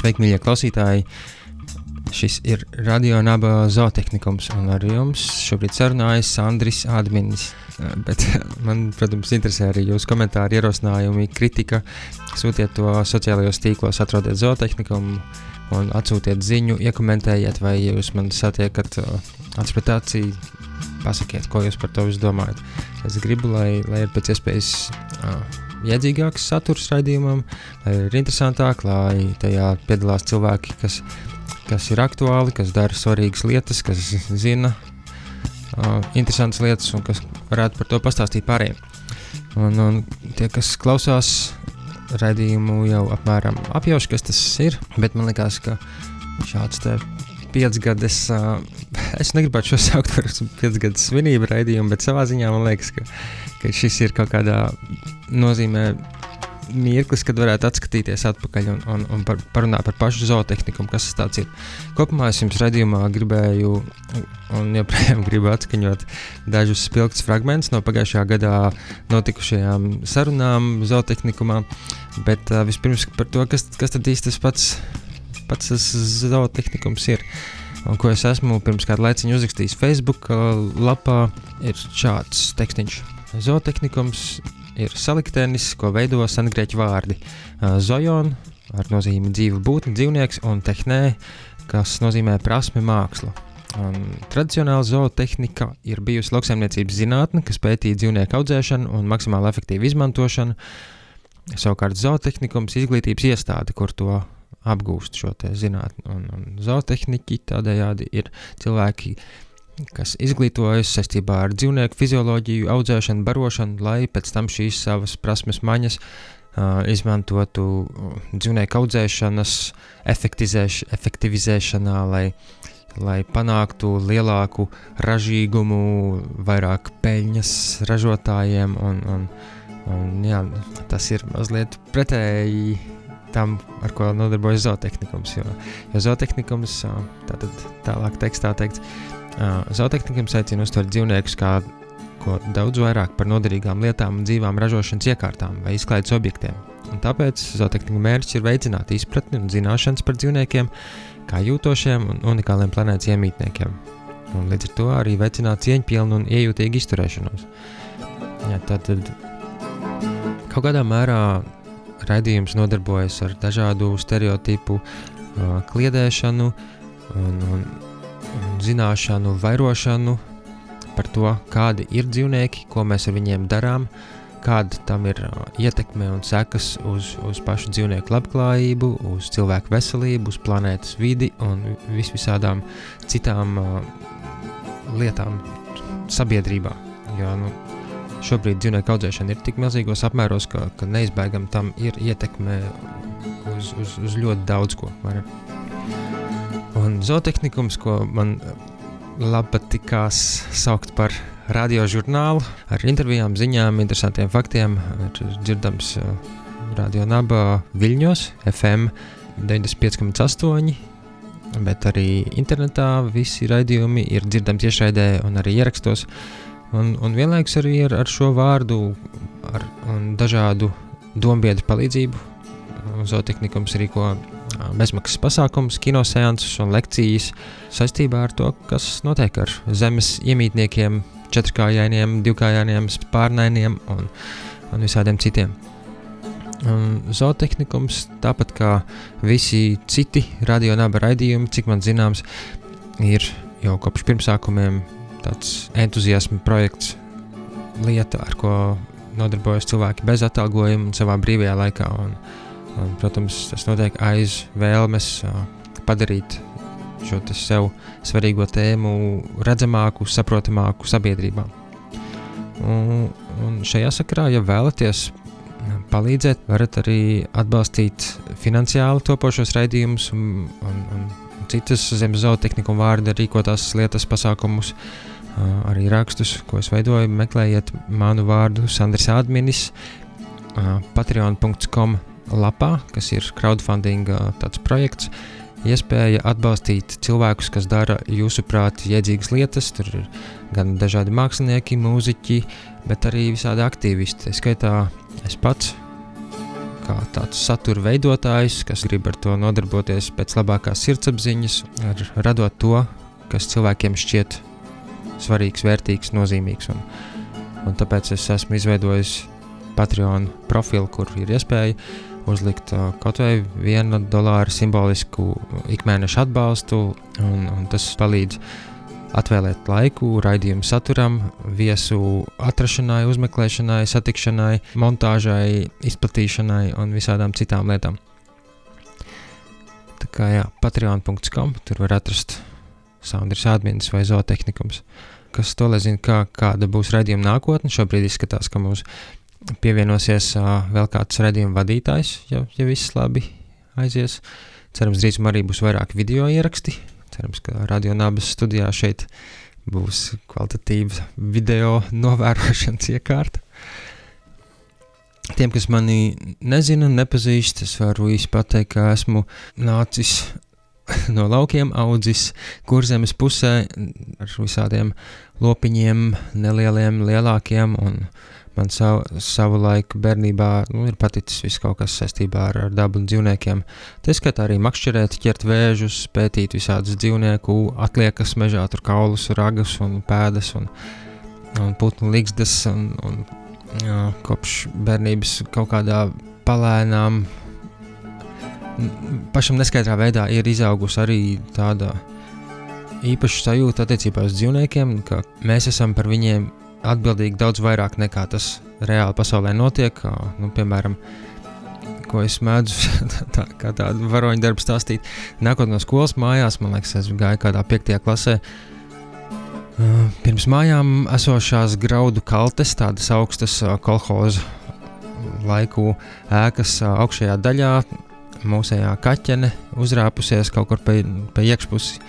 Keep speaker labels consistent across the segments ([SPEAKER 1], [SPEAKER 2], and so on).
[SPEAKER 1] Sveiki, mīļie klausītāji! Šis ir Radio Naba zootehnikums, un ar jums šobrīd sarunājas Andris Adminis. Bet man, protams, interesē arī jūsu komentāri, ierosinājumi, kritika. Sūtiet to sociālajos tīklos, atrodiet zootehnikum un atsūtiet ziņu, iekomentējiet, vai jūs man satiekat pret acī, pasakiet, ko jūs par to visu domājat. Es gribu, lai, lai ir pēc iespējas uh, jēdzīgāks saturs raidījumam, lai ir interesantāk, lai tajā piedalās cilvēki, kas kas ir aktuāli, kas dara svarīgas lietas, kas zina uh, interesantas lietas un kas varētu par to pastāstīt pārējiem. Un, un tie, kas klausās raidījumu, jau apmēram apjauš, kas tas ir, bet man liekas, ka šāds te piecgades, es negribētu šo saukt par piecgades svinību raidījumu, bet savā ziņā man liekas, ka, ka šis ir kaut kādā nozīmē mirklis, kad varētu atskatīties atpakaļ un, un, un par, parunāt par pašu zootehniku, kas tas ir. Kopumā es jums redzējumā gribēju, un joprojām gribu atskaņot dažus spilgtus fragmentus no pagājušajā gadā notikušajām sarunām zootehnikumā, bet uh, vispirms par to, kas, kas tad īsti tas pats, pats tas zootehnikums ir. Un, ko es esmu pirms kāda laiciņa uzrakstījis Facebook lapā, ir šāds tekstiņš. Zootehnikums ir saliktenis, ko veido sengrieķu vārdi zojon, ar nozīmi dzīva būtne, dzīvnieks, un tehnē, kas nozīmē prasme, māksla. Un tradicionāla zootehnika ir bijusi lauksaimniecības zinātne, kas pētīja dzīvnieku audzēšanu un maksimāli efektīvu izmantošanu. Savukārt zootehnikums ir izglītības iestāde, kur to apgūst šo zinātni. Un, un zootehniķi tādējādi ir cilvēki, kas izglītojas saistībā ar dzīvnieku fizioloģiju, audzēšanu, barošanu, lai pēc tam šīs savas prasmes maņas uh, izmantotu dzīvnieku audzēšanas efektivizēšanā, lai, lai panāktu lielāku ražīgumu, vairāk peļņas ražotājiem. Un, un, un, jā, tas ir mazliet pretēji tam, ar ko nodarbojas zootehnikums. Jo, jo zootehnikums, tātad tālāk tekstā teikts, zootehnikam aicina uztvert dzīvniekus kā ko daudz vairāk par noderīgām lietām un dzīvām ražošanas iekārtām vai izklaides objektiem. Un tāpēc zootehnika mērķis ir veicināt izpratni un zināšanas par dzīvniekiem, kā jūtošiem un unikāliem planētas iemītniekiem. Un līdz ar to arī veicināt cieņpilnu un iejūtīgu izturēšanos. Ja, tad, tad kaut kādā mērā raidījums nodarbojas ar dažādu stereotipu kliedēšanu un, un zināšanu vairošanu par to, kādi ir dzīvnieki, ko mēs ar viņiem darām, kāda tam ir ietekme un sekas uz, uz pašu dzīvnieku labklājību, uz cilvēku veselību, uz planētas vidi un vis visādām citām lietām sabiedrībā. Jo, nu, šobrīd dzīvnieku audzēšana ir tik milzīgos apmēros, ka, ka neizbēgam tam ir ietekme uz, uz, uz ļoti daudz ko. Un zootehnikums, ko man eh, patīkās saukt par radiožurnālu, ar intervijām, ziņām, interesantiem faktiem, ir dzirdams uh, Radio Naba Viļņos, FM 95,8. Bet arī internetā visi raidījumi ir dzirdami tiešraidē un arī ierakstos. Un, un vienlaikus arī ar, ar šo vārdu ar, un dažādu dombiedru palīdzību zootehnikums rīko bezmaksas pasākumus, kinoseansus un lekcijas saistībā ar to, kas notiek ar zemes iemītniekiem, četrkājainiem, divkājainiem, spārnainiem un, un visādiem citiem. Un zootehnikums, tāpat kā visi citi radionāba raidījumi, cik man zināms, ir jau kopš pirmsākumiem tāds entuziasma projekts, lieta, ar ko nodarbojas cilvēki bez atalgojuma un savā brīvajā laikā. Un, Un, protams, tas notiek aiz vēlmes padarīt šo sev svarīgo tēmu redzamāku, saprotamāku sabiedrībā. Un, un šajā sakarā, ja vēlaties palīdzēt, varat arī atbalstīt finansiāli topošos raidījumus un, un, un citas zemes zootehniku vārdu rīkotās lietas pasākumus. Uh, arī rakstus, ko es veidoju, meklējiet manu vārdu Sandrs Adminis, uh, patreon.com lapā, kas ir crowdfunding tāds projekts, iespēja atbalstīt cilvēkus, kas dara jūsuprāt iedzīgas lietas. Tur ir gan dažādi mākslinieki, mūziķi, bet arī visādi aktīvisti. Tā skaitā es pats, kā tāds satura veidotājs, kas grib ar to nodarboties pēc labākās sirdsapziņas, radot to, kas cilvēkiem šķiet svarīgs, vērtīgs, nozīmīgs. Un, un tāpēc es esmu izveidojis Patreon profilu, kur ir iespēja uzlikt uh, kaut vai vienu dolāru simbolisku ikmēneša atbalstu, un, un tas palīdz atvēlēt laiku raidījumu saturam, viesu atrašanai, uzmeklēšanai, satikšanai, montāžai, izplatīšanai un visādām citām lietām. Tā kā jā, patreon.com tur var atrast Sounders admins vai zootehnikums. Kas to lai zina, kā, kāda būs raidījuma nākotne, šobrīd izskatās, ka mums pievienosies uh, vēl kāds redzējuma vadītājs, ja, ja viss labi aizies. Cerams, drīz arī būs vairāk video ieraksti. Cerams, ka radionābas studijā šeit būs kvalitatīva video novērošanas iekārta. Tiem, kas mani nezina nepazīst, es varu īsi pateikt, ka esmu nācis no laukiem, audzis kurzemes pusē ar visādiem lopiņiem, nelieliem, lielākiem man savu, savu laiku bērnībā nu, ir paticis viss kaut kas saistībā ar, ar dabu un dzīvniekiem. Tā skatā arī makšķerēt, ķert vēžus, pētīt visādus dzīvnieku atliekas mežā, tur kaulus, ragus un pēdas un, un putnu līgstas un, un jā, kopš bērnības kaut kādā palēnām pašam neskaidrā veidā ir izaugusi arī tāda īpaša sajūta attiecībā uz dzīvniekiem, ka mēs esam par viņiem atbildīgi daudz vairāk nekā tas reāli pasaulē notiek. Nu, piemēram, ko es mēdzu tā, kā tādu varoņu darbu stāstīt. Nākot no skolas mājās, man liekas, es gāju kādā piektajā klasē. Pirms mājām esošās graudu kaltes, tādas augstas kolhoza laiku ēkas augšējā daļā, mūsējā kaķene uzrāpusies kaut kur pa, pa iekšpusi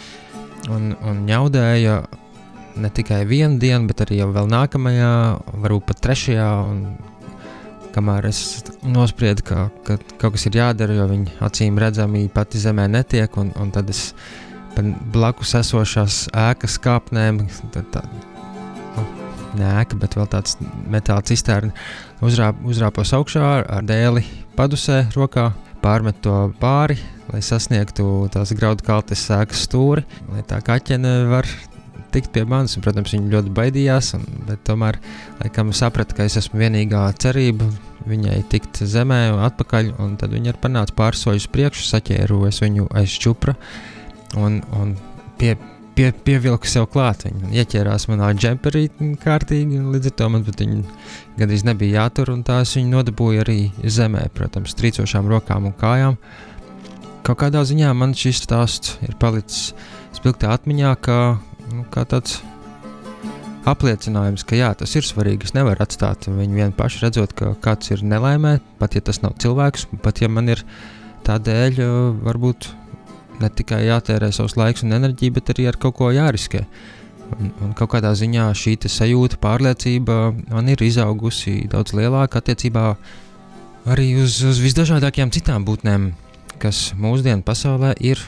[SPEAKER 1] un, un ņaudēja ne tikai vienu dienu, bet arī jau nākamajā, varbūt pat trešajā. Kamēr es nospriedu, ka, ka kaut kas ir jādara, jo viņi acīm redzami pati zemē netiek, un, un tad es blakus esošās ēkas kāpnēm, tā, tā, nu, ne ēka, bet vēl tāds metāla cisterna, uzrāp, uzrāpos augšā ar dēli padusē rokā, pārmet to pāri, lai sasniegtu tās graudu kaltes sēkas stūri, lai tā kaķene var tikt pie manis. Un, protams, viņi ļoti baidījās, un, bet tomēr laikam saprata, ka es esmu vienīgā cerība viņai tikt zemē un atpakaļ. Un tad viņi ir panāca pāris soļus priekšu, saķēru es viņu aiz čupra un, un pie, pie, pievilku sev klāt. Viņa ieķērās manā džemperī kārtīgi, līdz ar to man viņa gandrīz nebija jātur, un tā es viņu nodabūju arī zemē, protams, trīcošām rokām un kājām. Kaut kādā ziņā man šis stāsts ir palicis spilgtā atmiņā, ka nu, kā tāds apliecinājums, ka jā, tas ir svarīgi. Es nevaru atstāt viņu vienu pašu, redzot, ka kāds ir nelaimē, pat ja tas nav cilvēks, pat ja man ir tādēļ varbūt ne tikai jātērē savs laiks un enerģija, bet arī ar kaut ko jāriskē. Un, un kaut kādā ziņā šī sajūta, pārliecība man ir izaugusi daudz lielāka attiecībā arī uz, uz visdažādākajām citām būtnēm, kas mūsdienu pasaulē ir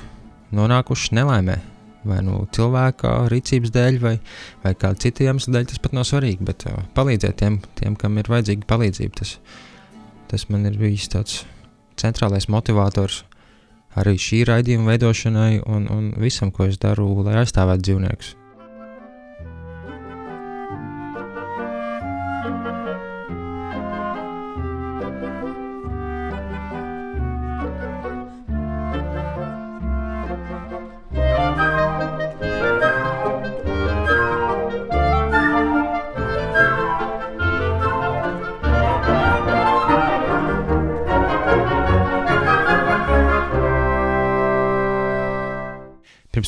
[SPEAKER 1] nonākušas nelaimē vai nu cilvēka rīcības dēļ, vai, vai kāda cita iemesla dēļ, tas pat nav svarīgi. Bet uh, palīdzēt tiem, tiem, kam ir vajadzīga palīdzība, tas, tas man ir bijis tāds centrālais motivators arī šī raidījuma veidošanai un, un visam, ko es daru, lai aizstāvētu dzīvniekus.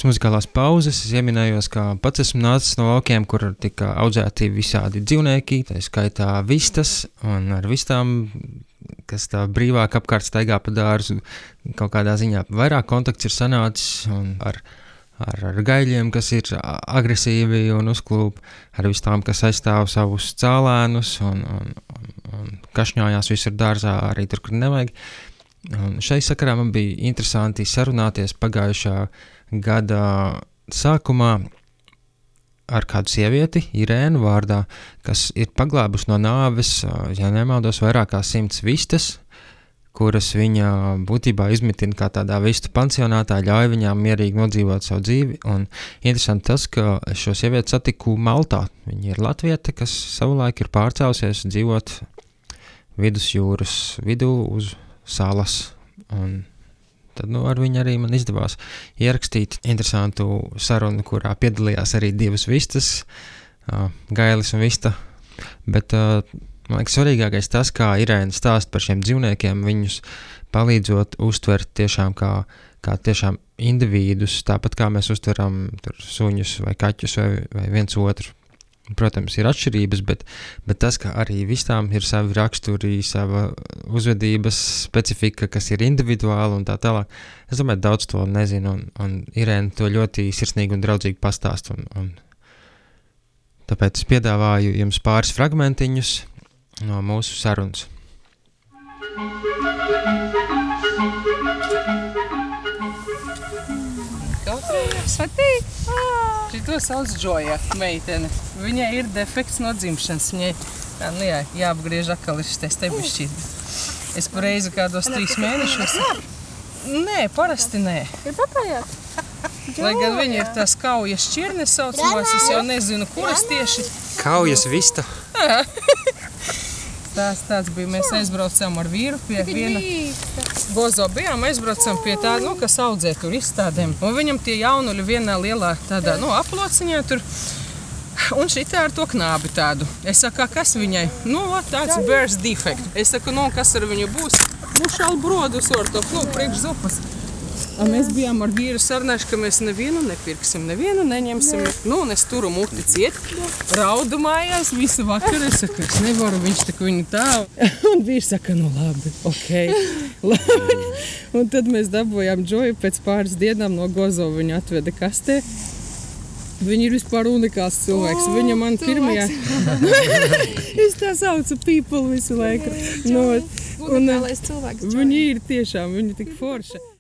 [SPEAKER 1] Muzikālās pauzes es ieminējos, ka pats esmu nācis no laukiem, kur tika audzēti visādi dzīvnieki, tā skaitā vistas, un ar vistām, kas tā brīvāk apkārt staigā pa dārzu, kaut kādā ziņā vairāk kontakts ir sanācis, ar, ar, ar gaļiem, kas ir agresīvi un uzklūp, ar vistām, kas aizstāv savus cēlēnus, un, un, un, un kašņājās visur dārzā, arī tur, kur nevajag. Un šai sakarā man bija interesanti sarunāties pagājušā gada sākumā ar kādu sievieti, Irēnu vārdā, kas ir paglābusi no nāves, ja nemaldos, vairāk kā simts vistas, kuras viņa būtībā izmitina kā tādā vistu pansionātā, ļauj viņām mierīgi nodzīvot savu dzīvi. Un interesanti tas, ka šo sievieti satiku Maltā. Viņa ir latvieta, kas savulaik ir pārcēlusies dzīvot vidusjūras vidū uz salas. Un tad nu, ar viņu arī man izdevās ierakstīt interesantu sarunu, kurā piedalījās arī divas vistas, uh, Gailis un Vista. Bet, uh, man liekas, svarīgākais tas, kā Irēna stāsta par šiem dzīvniekiem, viņus palīdzot uztvert tiešām kā, kā tiešām individus, tāpat kā mēs uztveram suņus vai kaķus vai, vai viens otru Protams, ir atšķirības, bet, bet tas, ka arī visām ir savi raksturi, sava uzvedības specifika, kas ir individuāla un tā tālāk. Es domāju, daudz to nezinu, un, un Irēna to ļoti sirsnīgi un draudzīgi pastāst. Un, un tāpēc es piedāvāju jums pāris fragmentiņus no mūsu sarunas.
[SPEAKER 2] Kas patīk? Šito sauc Džoja, meitene. Viņai ir defekts no dzimšanas. Viņai tā, nu jā, jāapgriež atkal šis te stebišķīt. Es par reizi kādos trīs mēnešos. Nē, parasti nē.
[SPEAKER 3] Ir papājāt?
[SPEAKER 2] Lai gan viņa ir tās kaujas šķirnes saucamās, es jau nezinu, kuras tieši.
[SPEAKER 1] Kaujas vista.
[SPEAKER 2] Tās tāds bija, mēs aizbraucām ar vīru pie viena gozo bijām, aizbraucām pie tā, nu, kas audzē tur izstādēm. Un viņam tie jaunuļi vienā lielā tādā, nu, aplociņā tur. Un šī tā ar to knābi tādu. Es saku, kas viņai? Nu, tāds birth defect. Es saku, nu, kas ar viņu būs? Nu, šālu brodu sortov, nu, priekš Un mēs bijām ar vīru sarunājuši, ka mēs nevienu nepirksim, nevienu neņemsim. Ne. Nu, un es turu muti ciet, raudu mājās visu vakaru. Es saku, es nevaru, viņš tā viņu tā. Un vīrs saka, nu labi, ok. Labi. Un tad mēs dabūjām Džoju pēc pāris dienām no Gozo viņu atveda kastē. Viņa ir vispār unikāls cilvēks.
[SPEAKER 3] O,
[SPEAKER 2] Viņa man pirmajā. es tā saucu people visu laiku. No,
[SPEAKER 3] Unikālais cilvēks.
[SPEAKER 2] Viņa ir tiešām, viņa tik forša.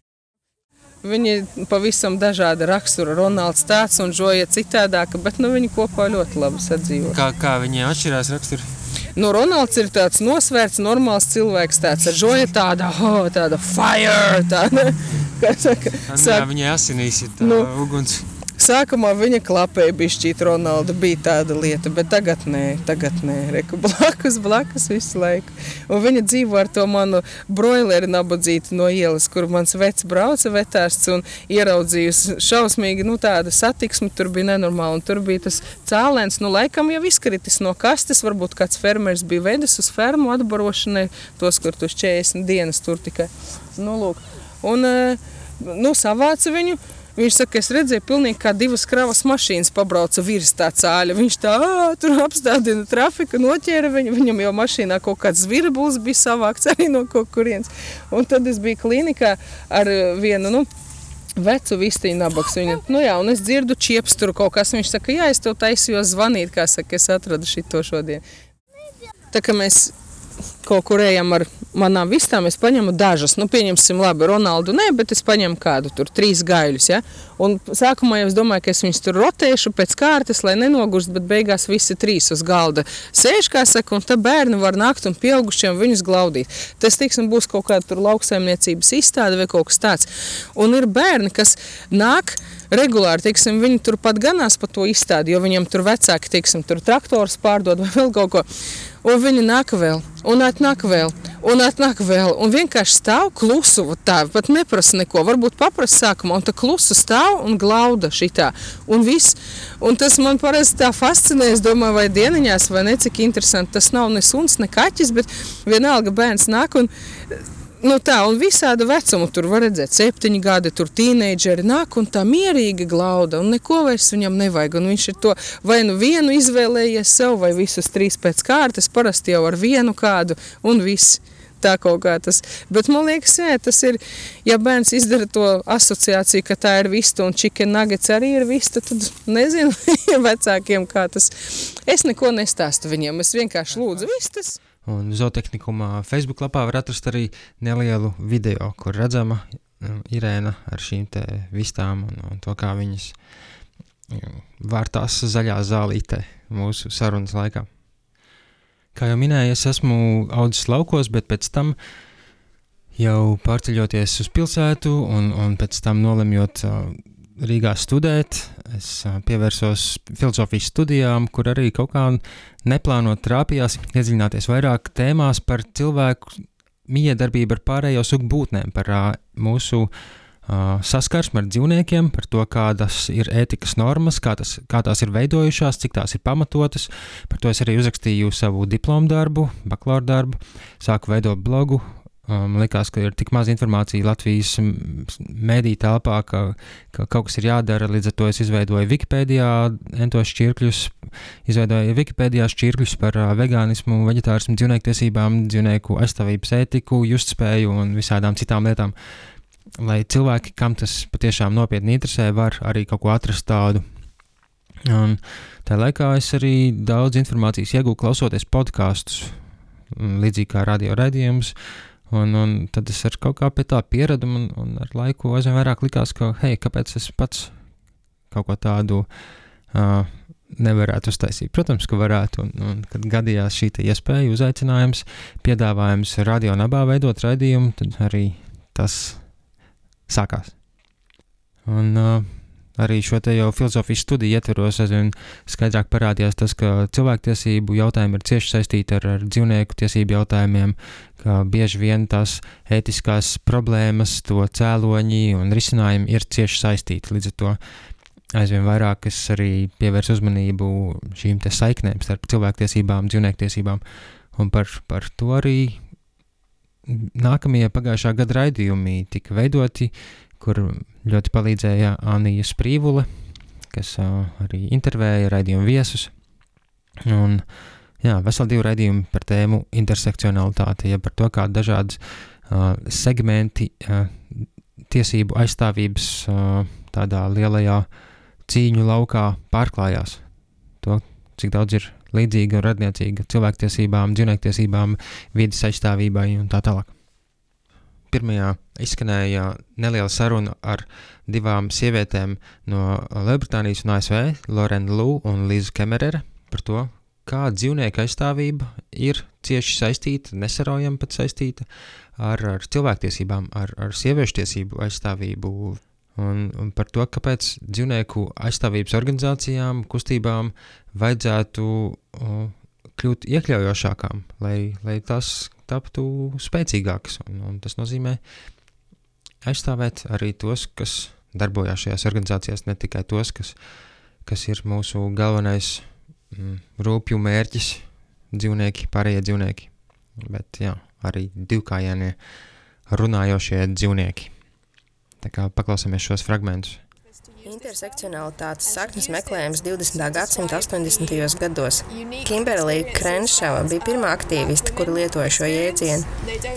[SPEAKER 2] Viņi pavisam dažādi rakstura. Ronalds tāds un Žoja citādāka, bet nu, viņi kopā ļoti labi sadzīvo.
[SPEAKER 1] Kā, kā viņi atšķirās raksturi?
[SPEAKER 2] Nu, Ronalds ir tāds nosvērts, normāls cilvēks, tāds ar žoja tāda, oh, tāda fire, tāda, kā saka,
[SPEAKER 1] Jā,
[SPEAKER 2] sāk,
[SPEAKER 1] viņai asinīs ir tā
[SPEAKER 2] Nu.
[SPEAKER 1] uguns.
[SPEAKER 2] Sākumā viņa klapēja bišķīt Ronalda, bija tāda lieta, bet tagad nē, tagad nē, reku blakus, blakus visu laiku. Un viņa dzīvo ar to manu broileri nabadzītu no ielas, kur mans vecs brauca vetārsts un ieraudzījusi šausmīgi, nu tāda satiksme tur bija nenormāla. Un tur bija tas cēlēns, nu laikam jau izkritis no kastes, varbūt kāds fermers bija vedis uz fermu atbarošanai, tos, kur tu 40 dienas tur tikai, nu lūk. Un, eh, nu, savāca viņu, Viņš saka, es redzēju, pilnīgi kā divas kravas mašīnas pabrauca virs tā cāļa. Viņš tā tur apstādina trafiku, noķēra viņu. Viņam jau mašīnā kaut kāds virbulis bija savākts arī no kaut kurienes. Un tad es biju klīnikā ar eh, vienu, nu, vecu vistiņu nabaks. Viņa, nu jā, un es dzirdu čieps tur kaut kas. Viņš saka, jā, es tev taisījos zvanīt, kā saka, es atradu šito šodien. Tā kā mēs kaut kur ejam ar manām vistām, es paņemu dažas. Nu, pieņemsim, labi, Ronaldu nē, bet es paņemu kādu tur, trīs gaļus. Ja? Un sākumā jau es domāju, ka es viņus tur rotēšu pēc kārtas, lai nenogurst, bet beigās visi trīs uz galda sēž, kā saka, un tā bērni var nākt un pieaugušiem viņus glaudīt. Tas, teiksim, būs kaut kāda tur lauksaimniecības izstāde vai kaut kas tāds. Un ir bērni, kas nāk regulāri, teiksim, viņi turpat ganās pa to izstādi, jo viņam tur vecāki, teiksim, tur traktors pārdod vai vēl kaut ko. Un viņi nāk vēl, un atnāk vēl, un atnāk vēl, un vienkārši stāv klusu, tā, pat neprasa neko, varbūt paprasa sākumā, un tā klusu stāv un glauda šitā, un viss. Un tas man parasti tā fascinē, es domāju, vai dieniņās, vai ne, cik interesanti, tas nav ne suns, ne kaķis, bet vienalga bērns nāk un Nu tā, un visāda vecuma tur var redzēt, septiņi gadi, tur tīneidžeri nāk un tā mierīgi glauda, un neko vairs viņam nevajag. Un viņš ir to vai nu vienu izvēlējies sev, vai visus trīs pēc kārtas, parasti jau ar vienu kādu, un viss. Tā kaut kā tas. Bet man liekas, jā, tas ir, ja bērns izdara to asociāciju, ka tā ir vista un chicken nuggets arī ir vista, tad nezinu vecākiem kā tas. Es neko nestāstu viņiem, es vienkārši lūdzu vistas.
[SPEAKER 1] Un zootehnikumā Facebook lapā var atrast arī nelielu video, kur redzama um, Irēna ar šīm te vistām un, un to, kā viņas um, vārtās zaļā zālītē mūsu sarunas laikā. Kā jau minēju, es esmu audzis laukos, bet pēc tam jau pārceļoties uz pilsētu un, un pēc tam nolemjot uh, Rīgā studēt, es pievērsos filozofijas studijām, kur arī kaut kā neplānot trāpījās iedziļināties vairāk tēmās par cilvēku miedarbību ar pārējo sugu būtnēm, par uh, mūsu uh, saskarsmi ar dzīvniekiem, par to, kādas ir ētikas normas, kā, tas, kā tās ir veidojušās, cik tās ir pamatotas. Par to es arī uzrakstīju savu diplomu darbu, bakalaura darbu, sāku veidot blogu Man um, liekas, ka ir tik maz informācija Latvijas mēdīņu telpā, ka, ka kaut kas ir jādara. Līdz ar to es izveidoju Wikipēdijā entos šķirkļus, izveidoju Wikipēdijā šķirkļus par uh, vegānismu, vegetārismu, dzīvnieku tiesībām, dzīvnieku aizstāvības ētiku, justspēju un visādām citām lietām. Lai cilvēki, kam tas patiešām nopietni interesē, var arī kaut ko atrast tādu. Un tā laikā es arī daudz informācijas iegūstu klausoties podkāstus, līdzīgi kā radio raidījumus. Un, un tad es ar kaut kā pie tā pieradu, un, un ar laiku aizvien vairāk likās, ka, hei, kāpēc es pats kaut ko tādu uh, nevarētu uztaisīt? Protams, ka varētu, un, un kad gadījās šī iespēja, uzaicinājums, piedāvājums radio nabā veidot raidījumu, tad arī tas sākās. Un, uh, arī šo te jau filozofijas studiju ietveros, aizvien skaidrāk parādījās tas, ka cilvēktiesību jautājumi ir cieši saistīti ar, ar dzīvnieku tiesību jautājumiem, ka bieži vien tās ētiskās problēmas, to cēloņi un risinājumi ir cieši saistīti. Līdz ar to aizvien vairāk es arī pievērsu uzmanību šīm te saiknēm starp cilvēktiesībām, dzīvniektiesībām, un par, par to arī nākamie pagājušā gada raidījumi tika veidoti, kur ļoti palīdzēja Anija Sprīvule, kas arī intervēja raidījumu viesus. Un, jā, veseli divi raidījumi par tēmu intersekcionalitāte, ja par to, kā dažādas uh, segmenti uh, tiesību aizstāvības uh, tādā lielajā cīņu laukā pārklājās. To, cik daudz ir līdzīga un radniecīga cilvēktiesībām, dzīvniektiesībām, vidas aizstāvībai un tā tālāk pirmajā izskanēja neliela saruna ar divām sievietēm no Lielbritānijas un ASV, Lorena Lū un Līza Kemerere, par to, kā dzīvnieku aizstāvība ir cieši saistīta, nesaraujami pat saistīta ar, ar cilvēktiesībām, ar, ar sieviešu tiesību aizstāvību. Un, un par to, kāpēc dzīvnieku aizstāvības organizācijām, kustībām vajadzētu uh, kļūt iekļaujošākām, lai, lai tas taptu spēcīgāks. Un, un tas nozīmē aizstāvēt arī tos, kas darbojās šajās organizācijās, ne tikai tos, kas, kas ir mūsu galvenais mm, rūpju mērķis, dzīvnieki, pārējie dzīvnieki, bet jā, arī divkājienie runājošie dzīvnieki. Tā kā paklausāmies šos fragmentus.
[SPEAKER 4] Intersekcionalitātes saknes meklējums 20. gadsimta 80. gados. Kimberlija Krenšava bija pirmā aktīviste, kura lietoja šo jēdzienu.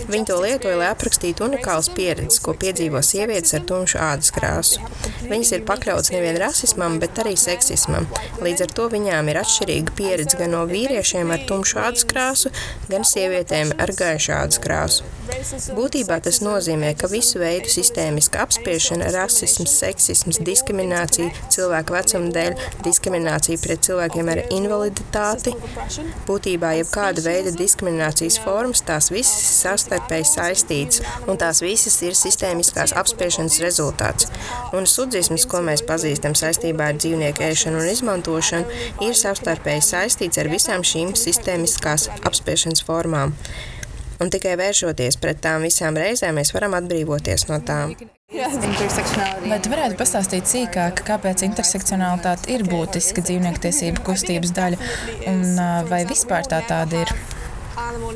[SPEAKER 4] Viņa to lietoja, lai aprakstītu unikālas pieredzes, ko piedzīvo sievietes ar tumšu ādas krāsu. Viņas ir pakļautas nevien rasismam, bet arī seksismam. Līdz ar to viņām ir atšķirīga pieredze gan no vīriešiem ar tumšu ādas krāsu, gan sievietēm ar gaišu ādas krāsu. Būtībā tas nozīmē, ka visu veidu sistēmiska apspiešana, rasisms, seksisms, diskriminācija, diskriminācija cilvēku vecuma dēļ, diskriminācija pret cilvēkiem ar invaliditāti. Būtībā jebkāda veida diskriminācijas formas, tās visas ir savstarpēji saistītas, un tās visas ir sistēmiskās apspiešanas rezultāts. Un sudzisms, ko mēs pazīstam saistībā ar dzīvnieku ēšanu un izmantošanu, ir savstarpēji saistīts ar visām šīm sistēmiskās apspiešanas formām. Un tikai vēršoties pret tām visām reizēm, mēs varam atbrīvoties no tām.
[SPEAKER 5] Vai tu varētu pastāstīt sīkāk, kāpēc intersekcionalitāte ir būtiska dzīvnieku tiesību kustības daļa un vai vispār tā tāda ir?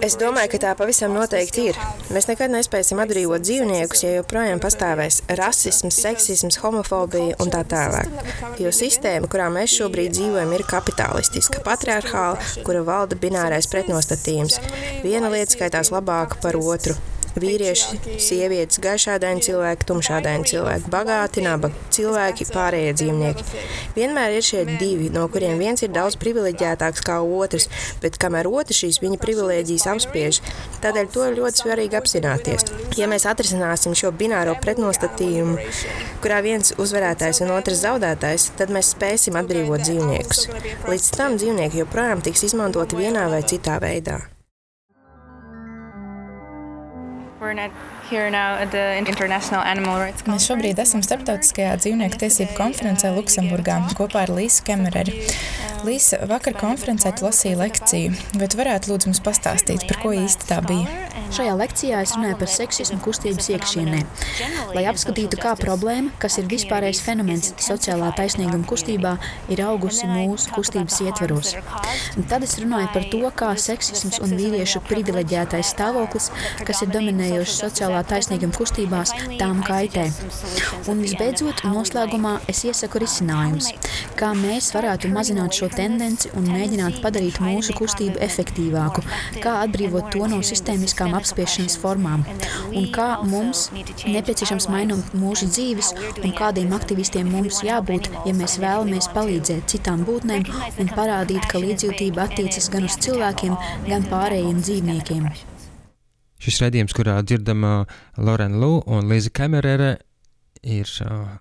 [SPEAKER 4] Es domāju, ka tā pavisam noteikti ir. Mēs nekad nespēsim atbrīvot dzīvniekus, ja joprojām pastāvēs rasisms, seksisms, homofobija un tā tālāk. Jo sistēma, kurā mēs šobrīd dzīvojam, ir kapitālistiska, patriarchāla, kura valda binārais pretnostatījums. Viena lieta skaitās labāka par otru. Vīrieši, sievietes, gaišādaini cilvēki, tumšādaini cilvēki, bagāti, nabaga cilvēki, pārējie dzīvnieki. Vienmēr ir šie divi, no kuriem viens ir daudz privileģētāks kā otrs, bet kamēr otrs šīs viņa privilēģijas apspiež, tādēļ to ir ļoti svarīgi apzināties. Ja mēs atrisināsim šo bināro pretnostatījumu, kurā viens uzvarētājs un otrs zaudētājs, tad mēs spēsim atbrīvot dzīvniekus. Līdz tam dzīvnieki joprojām tiks izmantoti vienā vai citā veidā.
[SPEAKER 5] we're Mēs šobrīd esam starptautiskajā dzīvnieku tiesību konferencē Luksemburgā kopā ar Līsu Kemereri. Līsa vakar konferencē lasīja lekciju, tu varētu lūdzu mums pastāstīt, par ko īsti tā bija?
[SPEAKER 6] Šajā lekcijā es runāju par seksismu kustības iekšienē, lai apskatītu, kā problēma, kas ir vispārējais fenomens sociālā taisnīguma kustībā, ir augusi mūsu kustības ietvaros. Un tad es runāju par to, kā seksisms un vīriešu privileģētais stāvoklis, kas ir dominējošs sociālā taisnīguma kustībās, tām kaitē. Un visbeidzot, noslēgumā es iesaku risinājumus, kā mēs varētu mazināt šo tendenci un mēģināt padarīt mūsu kustību efektīvāku, kā atbrīvot to no sistēmiskām apspiešanas formām, un kā mums nepieciešams mainīt mūsu dzīves, un kādiem aktivistiem mums jābūt, ja mēs vēlamies palīdzēt citām būtnēm un parādīt, ka līdzjūtība attiecas gan uz cilvēkiem, gan pārējiem dzīvniekiem.
[SPEAKER 1] Šis redzējums, kurā dzirdama Lorena Lu un Līza Kamerere, ir uh,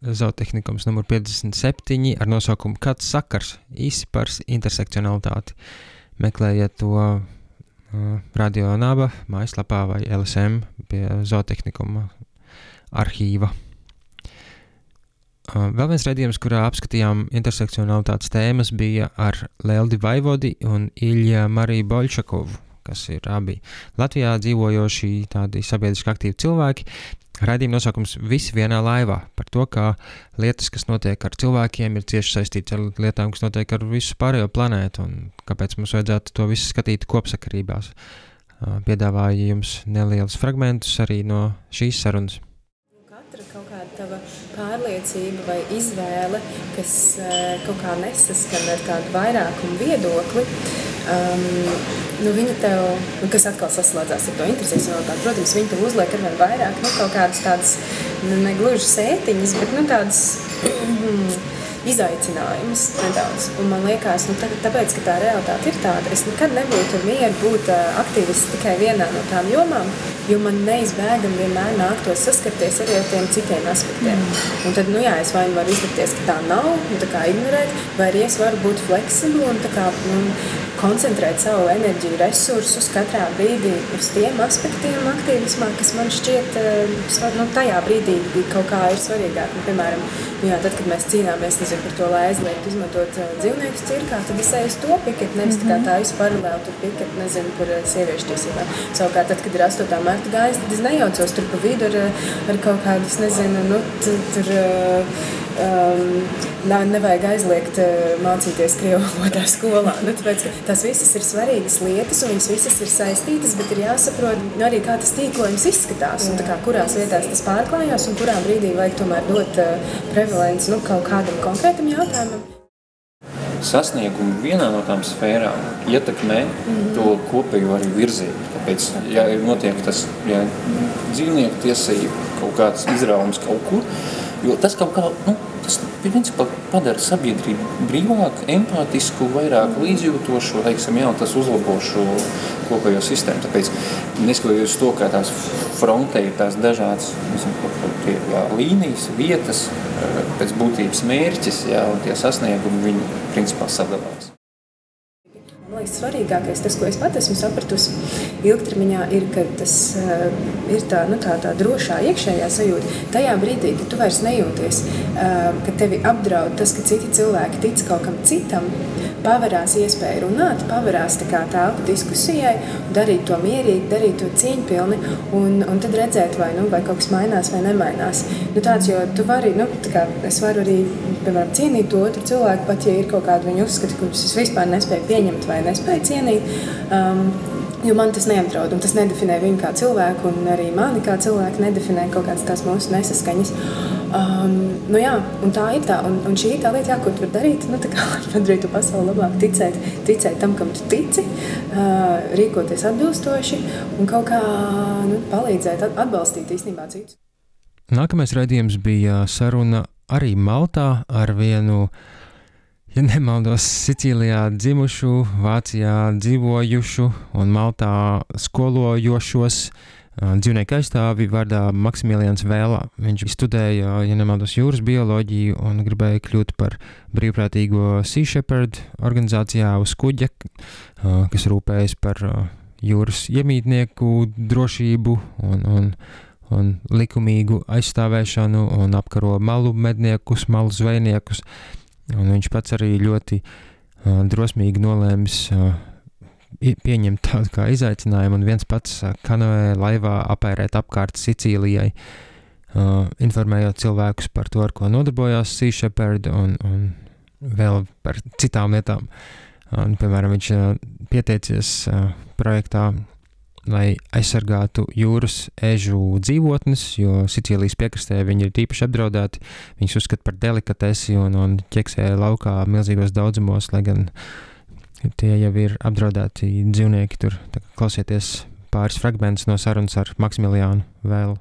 [SPEAKER 1] zootehnikums numur 57 ar nosaukumu Kāds sakars īsi par intersekcionalitāti. Meklējiet to Radio Naba mājaslapā vai LSM pie zootehnikuma arhīva. Vēl viens redzējums, kurā apskatījām intersekcionalitātes tēmas, bija ar Leldi Vaivodi un Ilja Mariju Boļčakovu, kas ir abi Latvijā dzīvojoši tādi sabiedriski aktīvi cilvēki, Raidījuma nosaukums Visi vienā laivā par to, kā lietas, kas notiek ar cilvēkiem, ir cieši saistītas ar lietām, kas notiek ar visu pārējo planētu, un kāpēc mums vajadzētu to visu skatīt kopsakarībās. Piedāvāju jums nelielus fragmentus arī no šīs sarunas.
[SPEAKER 7] Katra kaut kāda tava pārliecība vai izvēle, kas kaut kā nesaskan ar tādu vairākumu viedokli, um, nu, viņa tev, nu, kas atkal saslēdzās ar to intersekcionalitāti, protams, viņa tev uzliek ar vien vairāk, nu, kaut kādas tādas, nu, ne gluži sētiņas, bet, nu, tādas izaicinājumus nedaudz. Un man liekas, nu, tā, tāpēc, ka tā realitāte ir tāda, es nekad nebūtu mieru būt aktīvists tikai vienā no tām jomām, jo man neizbēgami vienmēr nāktos saskarties arī ar tiem citiem aspektiem. Mm. Un tad, nu jā, es vai nu varu izlikties, ka tā nav, un tā kā ignorēt, vai arī es varu būt fleksibli un tā kā, nu, koncentrēt savu enerģiju, resursus katrā brīdī uz tiem aspektiem aktīvismā, kas man šķiet, nu, tajā brīdī kaut kā ir svarīgāk. Nu, piemēram, jā, tad, kad mēs cīnāmies nezinu, par to, lai aizliegtu izmantot eh, dzīvniekus cirkā, tad es eju uz to piketu, nevis tā kā tā visu paralēli tur piketu, nezinu, par eh, sieviešu tiesībām. Savukārt, tad, kad ir 8. mārta gājas, tad es nejaucos tur pa vidu ar, ar kaut kādas, nezinu, nu, tur, um, nevajag aizliegt uh, mācīties krievu valodā skolā. Nu, tāpēc, tas visas ir svarīgas lietas, un viņas visas ir saistītas, bet ir jāsaprot nu, arī, kā tas tīklojums izskatās, un kā, kurās vietās tas pārklājās, un kurā brīdī vajag tomēr dot uh, prevalenci nu, kaut kādam konkrētam jautājumam.
[SPEAKER 8] Sasniegumi vienā no tām sfērām ietekmē mm -hmm. to kopējo arī virzību. Tāpēc, ja notiek tas ja dzīvnieku tiesību kaut kāds izraums kaut kur, jo tas kaut kā, nu, tas principā padara sabiedrību brīvāku, empātisku, vairāk līdzjūtošu, teiksim, jā, tas uzlabo šo kopējo sistēmu. Tāpēc, neskatoties to, kā tās frontē ir tās dažādas nezinu, tie, jā, līnijas, vietas, pēc būtības mērķis, jā, un tie sasniegumi, viņi principā sadalās.
[SPEAKER 7] Liekas, svarīgākais, tas, ko es pat esmu sapratusi ilgtermiņā, ir, ka tas uh, ir tā, nu, tā, tā drošā iekšējā sajūta. Tajā brīdī, kad tu vairs nejūties, uh, ka tevi apdraud tas, ka citi cilvēki tic kaut kam citam, pavarās iespēja runāt, pavarās tā kā telpa diskusijai, darīt to mierīgi, darīt to cieņpilni un, un tad redzēt, vai, nu, vai kaut kas mainās vai nemainās. Nu, tāds, jo tu vari, nu, kā, es varu arī, piemēram, cienīt to otru cilvēku, pat ja ir kaut kādi viņa uzskati, kurus es vispār nespēju pieņemt vai nespēju cienīt. Um, Jo man tas neapdraud, un tas nedefinē viņu kā cilvēku, un arī mani kā cilvēku nedefinē kaut kādas tās mūsu nesaskaņas. Um, nu jā, tā ir tā, un, un šī ir tā lieta, jā, ko tu vari darīt, nu, kā, lai padarītu pasauli labāk, ticēt, ticēt tam, kam tu tici, uh, rīkoties atbilstoši un kaut kā nu, palīdzēt, atbalstīt īstenībā citus.
[SPEAKER 1] Nākamais raidījums bija saruna arī Maltā ar vienu, ja nemaldos, Sicīlijā dzimušu, Vācijā dzīvojušu un Maltā skolojošos dzīvnieku aizstāvi vārdā Maksimilians Vēlā. Viņš studēja, ja nemaldos, jūras bioloģiju un gribēja kļūt par brīvprātīgo Sea Shepherd organizācijā uz kuģa, kas rūpējas par jūras iemītnieku drošību un, un un likumīgu aizstāvēšanu un apkaro malu medniekus, malu zvejniekus. Un viņš pats arī ļoti uh, drosmīgi nolēmis uh, pieņemt tādu kā izaicinājumu un viens pats kanoē laivā apērēt apkārt Sicīlijai, uh, informējot cilvēkus par to, ar ko nodarbojās Sea Shepherd un, un vēl par citām lietām. Un, piemēram, viņš uh, pieteicies uh, projektā lai aizsargātu jūras ežu dzīvotnes, jo Sicīlijas piekrastē viņi ir tīpaši apdraudēti. Viņus uzskata par delikatesi un, un ķeksē laukā milzīgos daudzumos, lai gan tie jau ir apdraudēti dzīvnieki. Tur klausieties pāris fragmentus no sarunas ar Maksimiliānu Vēlu.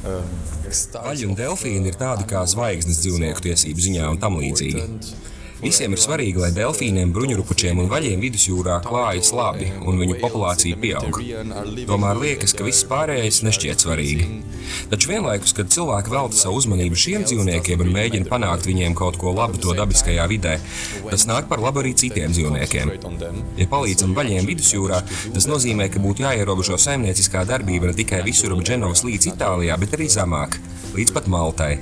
[SPEAKER 9] Aļi um, un delfīni ir tādi kā zvaigznes dzīvnieku tiesību ziņā un tam līdzīgi. Visiem ir svarīgi, lai delfīniem, bruņurupučiem un vaļiem vidusjūrā klājas labi un viņu populācija pieaug. Tomēr liekas, ka viss pārējais nešķiet svarīgi. Taču vienlaikus, kad cilvēki velta savu uzmanību šiem dzīvniekiem un mēģina panākt viņiem kaut ko labu to dabiskajā vidē, tas nāk par labu arī citiem dzīvniekiem. Ja palīdzam vaļiem vidusjūrā, tas nozīmē, ka būtu jāierobežo saimnieciskā darbība ne tikai visur ap Dženovas līdz Itālijā, bet arī zemāk, līdz pat Maltai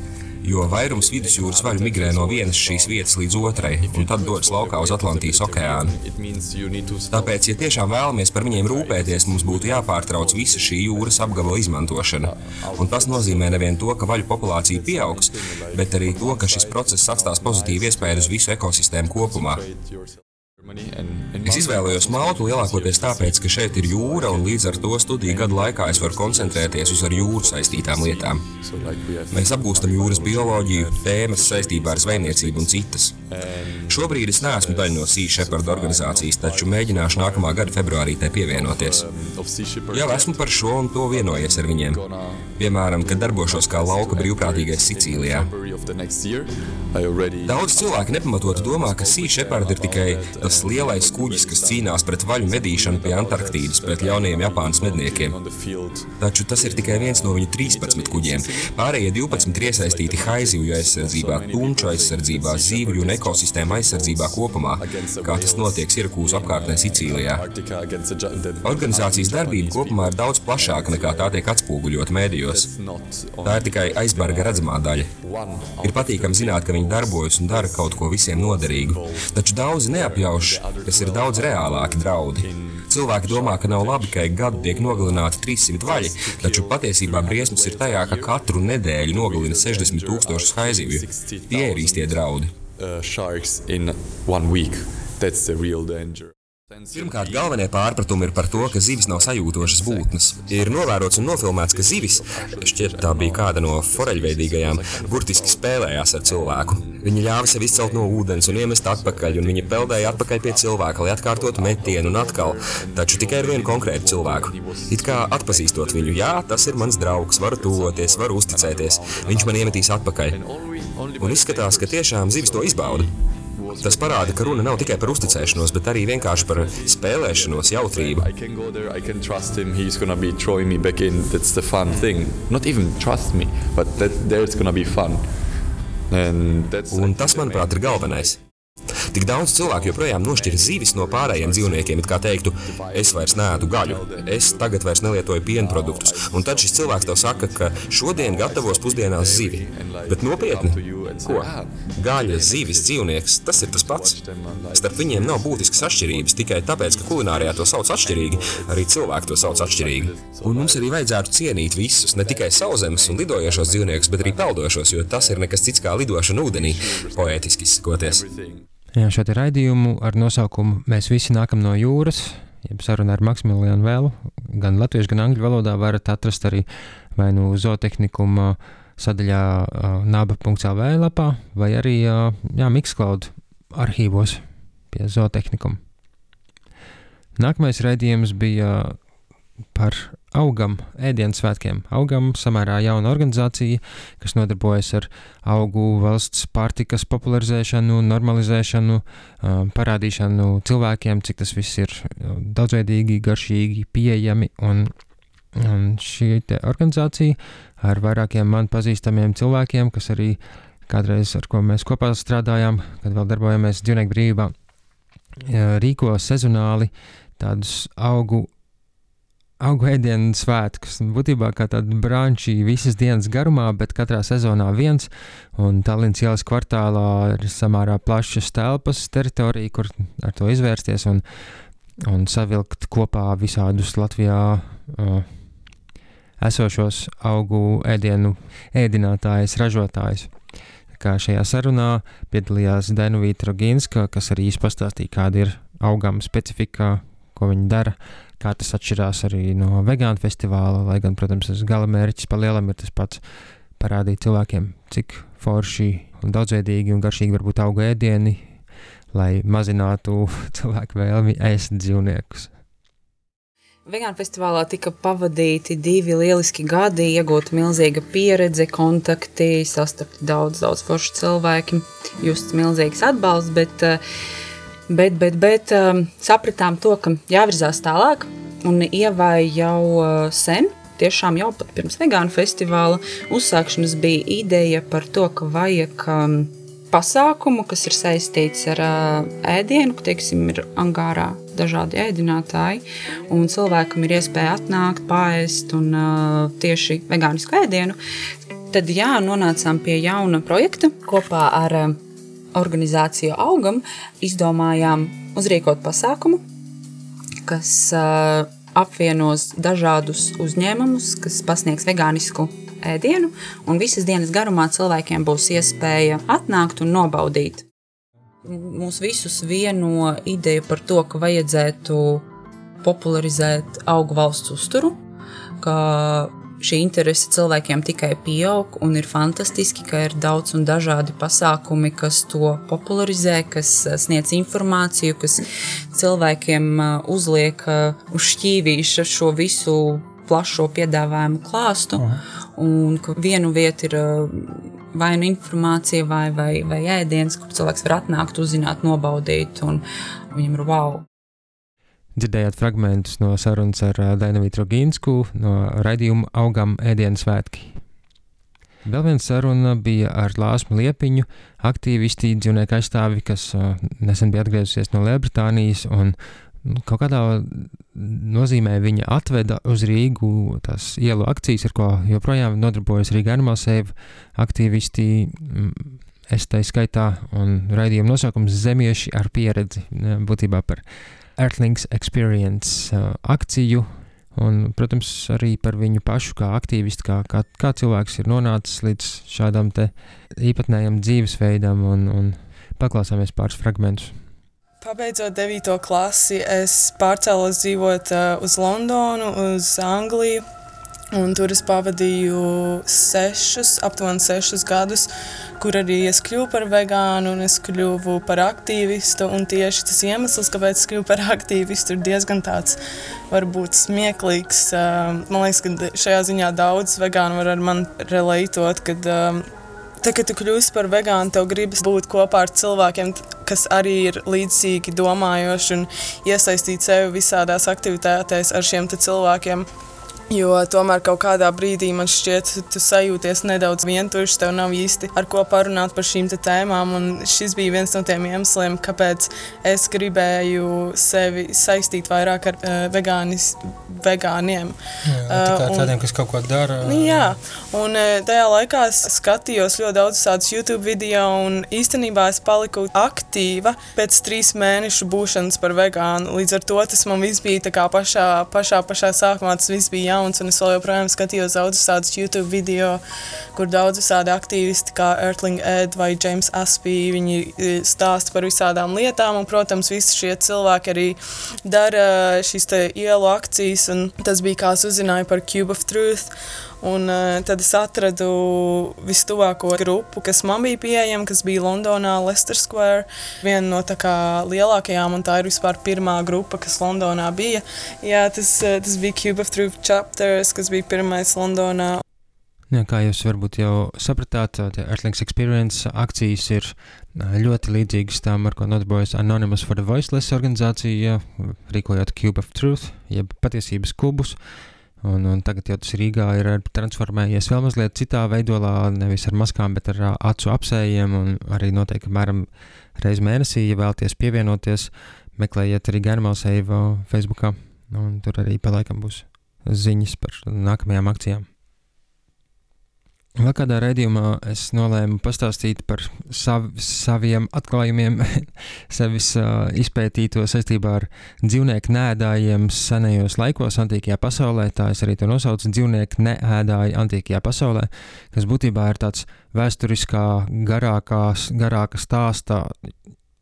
[SPEAKER 9] jo vairums vidusjūras vaļu migrē no vienas šīs vietas līdz otrai, un tad dodas laukā uz Atlantijas okeānu. Tāpēc, ja tiešām vēlamies par viņiem rūpēties, mums būtu jāpārtrauc visa šī jūras apgabala izmantošana. Un tas nozīmē nevien to, ka vaļu populācija pieaugs, bet arī to, ka šis process atstās pozitīvu iespēju uz visu ekosistēmu kopumā. Es izvēlējos Maltu lielākoties tāpēc, ka šeit ir jūra, un līdz ar to studiju gadu laikā es varu koncentrēties uz ar jūru saistītām lietām. Mēs apgūstam jūras bioloģiju, tēmas saistībā ar zvejniecību un citas. Šobrīd es neesmu daļa no Sea Shepherd organizācijas, taču mēģināšu nākamā gada februārī tai pievienoties. Jau esmu par šo un to vienojies ar viņiem. Piemēram, kad darbošos kā lauka brīvprātīgais Sicīlijā. Daudz cilvēku nepamatot domā, ka Sea Shepherd ir tikai tas lielais kuģis, kas cīnās pret vaļu medīšanu pie Antarktīdas pret jauniem Japānas medniekiem. Taču tas ir tikai viens no viņu 13 kuģiem. Pārējie 12 ir iesaistīti haizivju aizsardzībā, tunču aizsardzībā, zīvju un ekosistēmu aizsardzībā kopumā, kā tas notiek Sirkūzu apkārtnē Sicīlijā. Organizācijas darbība kopumā ir daudz plašāka nekā tā tiek atspoguļota mēdījos. Tā ir tikai aizbarga redzamā daļa. Ir patīkami zināt, ka viņi darbojas un dara kaut ko visiem noderīgu, taču daudzi neapjauš, kas ir daudz reālāki draudi. Cilvēki domā, ka nav labi, ka ik gadu tiek nogalināti 300 vaļi, taču patiesībā briesmas ir tajā, ka katru nedēļu nogalina 60 tūkstošus haizivju. Tie ir īstie draudi. Uh, That's the real danger. Pirmkārt, galvenie pārpratumi ir par to, ka zivis nav sajūtošas būtnes. Ir novērots un nofilmēts, ka zivis, šķiet, tā bija kāda no foreļveidīgajām, burtiski spēlējās ar cilvēku. Viņi ļāva sev izcelt no ūdens un iemest atpakaļ, un viņi peldēja atpakaļ pie cilvēka, lai atkārtotu metienu un atkal, taču tikai ar vienu konkrētu cilvēku. It kā atpazīstot viņu, jā, tas ir mans draugs, varu tuvoties, varu uzticēties, viņš man iemetīs atpakaļ. Un izskatās, ka tiešām zivis to izbauda. Tas parāda, ka runa nav tikai par uzticēšanos, bet arī vienkārši par spēlēšanos, jautrību. Un tas, manuprāt, ir galvenais. Tik daudz cilvēku joprojām nošķir zivis no pārējiem dzīvniekiem, kā teiktu, es vairs neēdu gaļu, es tagad vairs nelietoju piena produktus. Un tad šis cilvēks tev saka, ka šodien gatavos pusdienās zivi. Bet nopietni, ko? Gaļa, zivis, dzīvnieks, tas ir tas pats. Starp viņiem nav būtiskas atšķirības tikai tāpēc, ka kulinārijā to sauc atšķirīgi, arī cilvēki to sauc atšķirīgi. Un mums arī vajadzētu cienīt visus, ne tikai sauszemes un lidojošos dzīvniekus, bet arī peldošos, jo tas ir nekas cits kā lidošana ūdenī, poētiski izsakoties.
[SPEAKER 1] Šādi raidījumu ar nosaukumu Mēs visi nākam no jūras. jeb saruna ar Maksimilianu Vēlu, gan latviešu, gan angļu valodā varat atrast arī vai nu zootehnikuma sadaļā naba.lv lapā, vai arī Mixcloud arhīvos pie zootehnikuma. Nākamais raidījums bija par augam ēdienas svētkiem. Augam samērā jauna organizācija, kas nodarbojas ar augu valsts pārtikas popularizēšanu, normalizēšanu, parādīšanu cilvēkiem, cik tas viss ir daudzveidīgi, garšīgi, pieejami. Un, un šī organizācija ar vairākiem man pazīstamiem cilvēkiem, kas arī kādreiz ar ko mēs kopā strādājām, kad vēl darbojamies dzīvnieku brīvībā, rīko sezonāli tādus augu augu ēdienu svētkus. Būtībā kā tāda branči visas dienas garumā, bet katrā sezonā viens. Un Tallinas ielas kvartālā ir samērā plašas telpas teritorija, kur ar to izvērsties un, un savilkt kopā visādus Latvijā uh, esošos augu ēdienu ēdinātājus, ražotājus. Kā šajā sarunā piedalījās Denovīta Rogīnska, kas arī pastāstīja, kāda ir augama specifika, ko viņi dara kā tas atšķirās arī no vegānu festivāla, lai gan, protams, tas gala mērķis pa lielam ir tas pats - parādīt cilvēkiem, cik forši un daudzveidīgi un garšīgi var būt auga ēdieni, lai mazinātu cilvēku vēlmi ēst dzīvniekus.
[SPEAKER 10] Vegānu festivālā tika pavadīti divi lieliski gadi, iegūta milzīga pieredze, kontakti, sastapti daudz, daudz foršu cilvēki, justs milzīgs atbalsts, bet uh, Bet, bet, bet um, sapratām to, ka jāvirzās tālāk, un Ievai jau uh, sen, tiešām jau pat pirms vegānu festivāla uzsākšanas bija ideja par to, ka vajag um, pasākumu, kas ir saistīts ar uh, ēdienu, ka, teiksim, ir angārā dažādi ēdinātāji, un cilvēkam ir iespēja atnākt, pāriest un uh, tieši vegānisku ēdienu. Tad jā, nonācām pie jauna projekta kopā ar uh, organizāciju augam, izdomājām uzrīkot pasākumu, kas uh, apvienos dažādus uzņēmumus, kas pasniegs vegānisku ēdienu, un visas dienas garumā cilvēkiem būs iespēja atnākt un nobaudīt. Mūs visus vieno ideja par to, ka vajadzētu popularizēt augu valsts uzturu, ka šī interese cilvēkiem tikai pieaug, un ir fantastiski, ka ir daudz un dažādi pasākumi, kas to popularizē, kas eh, sniedz informāciju, kas cilvēkiem eh, uzliek eh, uz šķīvīša šo visu plašo piedāvājumu klāstu, un ka vienu vietu ir vai nu informācija, vai, vai, vai ēdiens, kur cilvēks var atnākt, uzzināt, nobaudīt, un viņam ir wow.
[SPEAKER 1] Dzirdējāt fragmentus no sarunas ar Dainavītu Rogīnsku no raidījuma Augam ēdienas svētki. Vēl viena saruna bija ar Lāsmu Liepiņu, aktīvisti, dzīvnieku aizstāvi, kas uh, nesen bija atgriezusies no Lielbritānijas, un nu, kaut kādā nozīmē viņa atveda uz Rīgu tās ielu akcijas, ar ko joprojām nodarbojas Rīga Animal Save aktīvisti. Es tā skaitā, un raidījuma nosaukums Zemieši ar pieredzi, būtībā par Earthlings Experience uh, akciju, un, protams, arī par viņu pašu kā aktīvistu, kā, kā, kā cilvēks ir nonācis līdz šādam īpatnējam dzīvesveidam, un, un paklausāmies pāris fragmentus.
[SPEAKER 11] Pabeidzot 9. klasi, es pārcēlos dzīvot uh, uz Londonu, uz Angliju, Un tur es pavadīju sešus, aptuveni sešus gadus, kur arī es kļuvu par vegānu un es kļuvu par aktīvistu. Un tieši tas iemesls, kāpēc es kļuvu par aktīvistu, ir diezgan tāds varbūt smieklīgs. Man liekas, ka šajā ziņā daudz vegānu var ar mani relētot, kad Tad, kad tu kļūsi par vegānu, tev gribas būt kopā ar cilvēkiem, kas arī ir līdzīgi domājoši un iesaistīt sevi visādās aktivitātēs ar šiem cilvēkiem. Jo tomēr kaut kādā brīdī man šķiet, ka tu sajūties nedaudz vientuļš, tev nav īsti ar ko parunāt par šīm tēmām. Šis bija viens no tiem iemesliem, kāpēc es gribēju sevi saistīt vairāk ar uh, vegānis, vegāniem.
[SPEAKER 12] Jā, tā kā uh, tādiem, kas kaut ko dara.
[SPEAKER 11] Jā, un uh, tajā laikā es skatījos ļoti daudz tādus YouTube video, un īstenībā es paliku aktīva pēc trīs mēnešu būšanas par vegānu. Līdz ar to tas man viss bija pašā, pašā, pašā sākumā, tas viss bija jauns, un es vēl joprojām skatījos daudzus tādus YouTube video, kur daudz visādi aktīvisti kā Earthling Ed vai James Aspī, viņi e, stāsta par visādām lietām, un, protams, visi šie cilvēki arī dara šīs te ielu akcijas, un tas bija kā es uzzināju par Cube of Truth, Un uh, tad es atradu vistuvāko grupu, kas man bija pieejama, kas bija Londonā, Leicester Square. Viena no kā lielākajām, un tā ir vispār pirmā grupa, kas Londonā bija. Jā, tas, uh, tas bija Cube of Truth Chapters, kas bija pirmais Londonā.
[SPEAKER 1] Jā, kā jūs varbūt jau sapratāt, Earthlings Experience akcijas ir ļoti līdzīgas tām, ar ko nodarbojas Anonymous for the Voiceless organizācija, rīkojot Cube of Truth, jeb patiesības kubus. Uh, Un, un tagad jau tas Rīgā ir transformējies vēl mazliet citā veidolā, nevis ar maskām, bet ar acu apsējiem. Arī noteikti apmēram reizi mēnesī, ja vēlaties pievienoties, meklējiet arī Germālseivu Facebookā. Tur arī pa laikam būs ziņas par nākamajām akcijām. Vēl kādā raidījumā es nolēmu pastāstīt par sav, saviem atklājumiem, sevis uh, izpētīto saistībā ar dzīvnieku nēdājiem senajos laikos, antīkajā pasaulē. Tā es arī to nosaucu dzīvnieku neēdāji antīkajā pasaulē, kas būtībā ir tāds vēsturiskā, garākās, garāka stāsta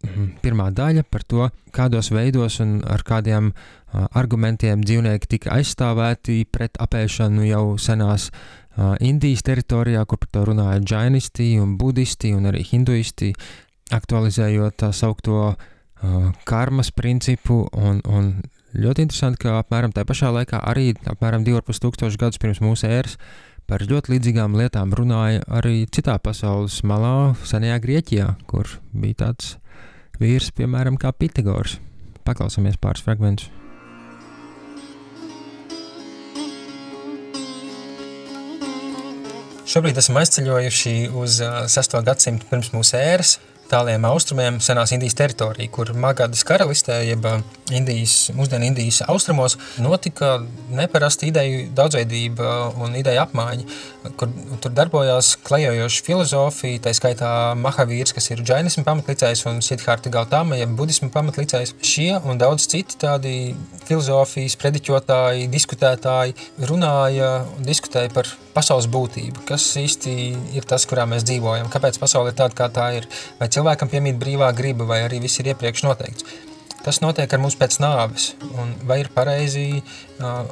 [SPEAKER 1] mhm, pirmā daļa par to, kādos veidos un ar kādiem uh, argumentiem dzīvnieki tika aizstāvēti pret apēšanu jau senās Indijas teritorijā, kur par to runāja džainisti un budisti un arī hinduisti, aktualizējot tā saukto uh, karmas principu. Un, un ļoti interesanti, ka apmēram tajā pašā laikā arī apmēram 2,5 tūkstoši gadus pirms mūsu ēras par ļoti līdzīgām lietām runāja arī citā pasaules malā, senajā Grieķijā, kur bija tāds vīrs, piemēram, kā Pitagors. Paklausāmies pāris fragmentus.
[SPEAKER 13] Šobrīd esam aizceļojuši uz 6. gadsimtu pirms mūsu ēras, tāliem austrumiem, senās Indijas teritorija, kur Magadas karalistē, jeb Indijas, mūsdienu Indijas austrumos, notika neparasta ideju daudzveidība un ideja apmaiņa, kur tur darbojās klejojoša filozofija, tā skaitā Mahavīrs, kas ir džainismu pamatlicējs, un Siddhārta Gautama, jeb budismu pamatlicējs. Šie un daudz citi tādi filozofijas prediķotāji, diskutētāji runāja un diskutēja par pasaules būtību, kas īsti ir tas, kurā mēs dzīvojam, kāpēc pasaule ir tāda, kā tā ir, vai cilvēkam piemīt brīvā griba, vai arī viss ir iepriekš noteikts. Tas notiek ar mums pēc nāves, un vai ir pareizi uh,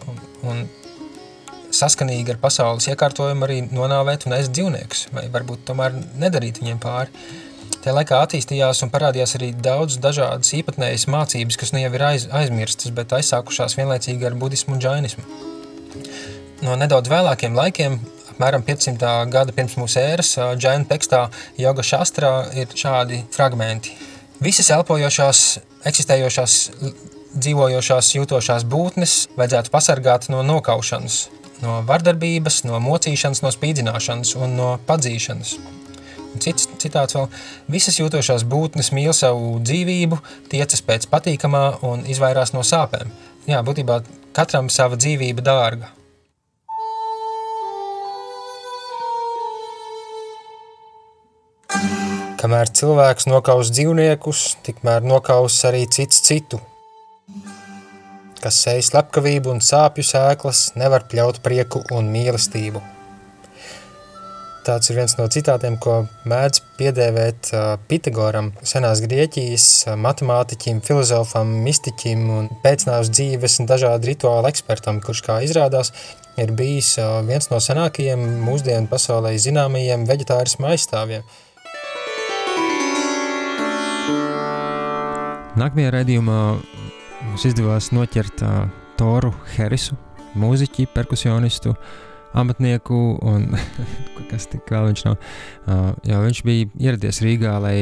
[SPEAKER 13] un saskanīgi ar pasaules iekārtojumu arī nonāvēt un ēst dzīvniekus, vai varbūt tomēr nedarīt viņiem pāri. Tajā laikā attīstījās un parādījās arī daudz dažādas īpatnējas mācības, kas nu jau ir aiz, aizmirstas, bet aizsākušās vienlaicīgi ar budismu un džainismu no nedaudz vēlākiem laikiem, apmēram 500. gada pirms mūsu ēras, džaina tekstā Joga Šastrā ir šādi fragmenti. Visas elpojošās, eksistējošās, dzīvojošās, jūtošās būtnes vajadzētu pasargāt no nokaušanas, no vardarbības, no mocīšanas, no spīdzināšanas un no padzīšanas. Un cits citāts vēl, visas jūtošās būtnes mīl savu dzīvību, tiecas pēc patīkamā un izvairās no sāpēm. Jā, būtībā katram sava dzīvība dārga.
[SPEAKER 14] Kamēr cilvēks nokaus dzīvniekus, tikmēr nokaus arī cits citu. Kas sēj slepkavību un sāpju sēklas, nevar pļaut prieku un mīlestību. Tāds ir viens no citātiem, ko mēdz piedēvēt Pitagoram, senās Grieķijas matemātiķim, filozofam, mistiķim un pēcnāvs dzīves un dažādu rituālu ekspertam, kurš, kā izrādās, ir bijis viens no senākajiem mūsdienu pasaulē zināmajiem veģetārismu aizstāvjiem –
[SPEAKER 1] Nākamajā raidījumā mums izdevās noķert uh, Toru Herisu, mūziķi, perkusionistu, amatnieku un kas tik vēl viņš nav. Uh, jo viņš bija ieradies Rīgā, lai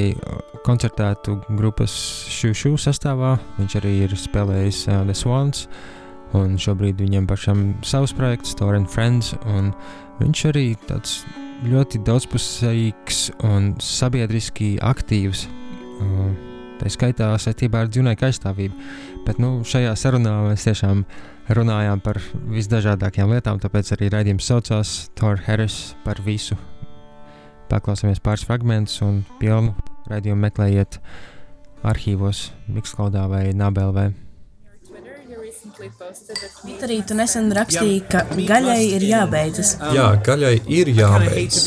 [SPEAKER 1] koncertētu grupas Šūšu sastāvā. Viņš arī ir spēlējis uh, The Swans, un šobrīd viņam pašam savs projekts, Tor and Friends, un viņš arī tāds ļoti daudzpusējīgs un sabiedriski aktīvs. Uh, tā skaitā saistībā ar dzīvnieku aizstāvību. Bet nu, šajā sarunā mēs tiešām runājām par visdažādākajām lietām, tāpēc arī raidījums saucās Thor Harris par visu. Paklausāmies pāris fragmentus un pilnu raidījumu meklējiet arhīvos, Mixcloudā vai Nabelvē.
[SPEAKER 15] Arī tu nesen rakstīji, ka gaļai ir jābeidzas.
[SPEAKER 16] Jā, gaļai ir jābeidzas.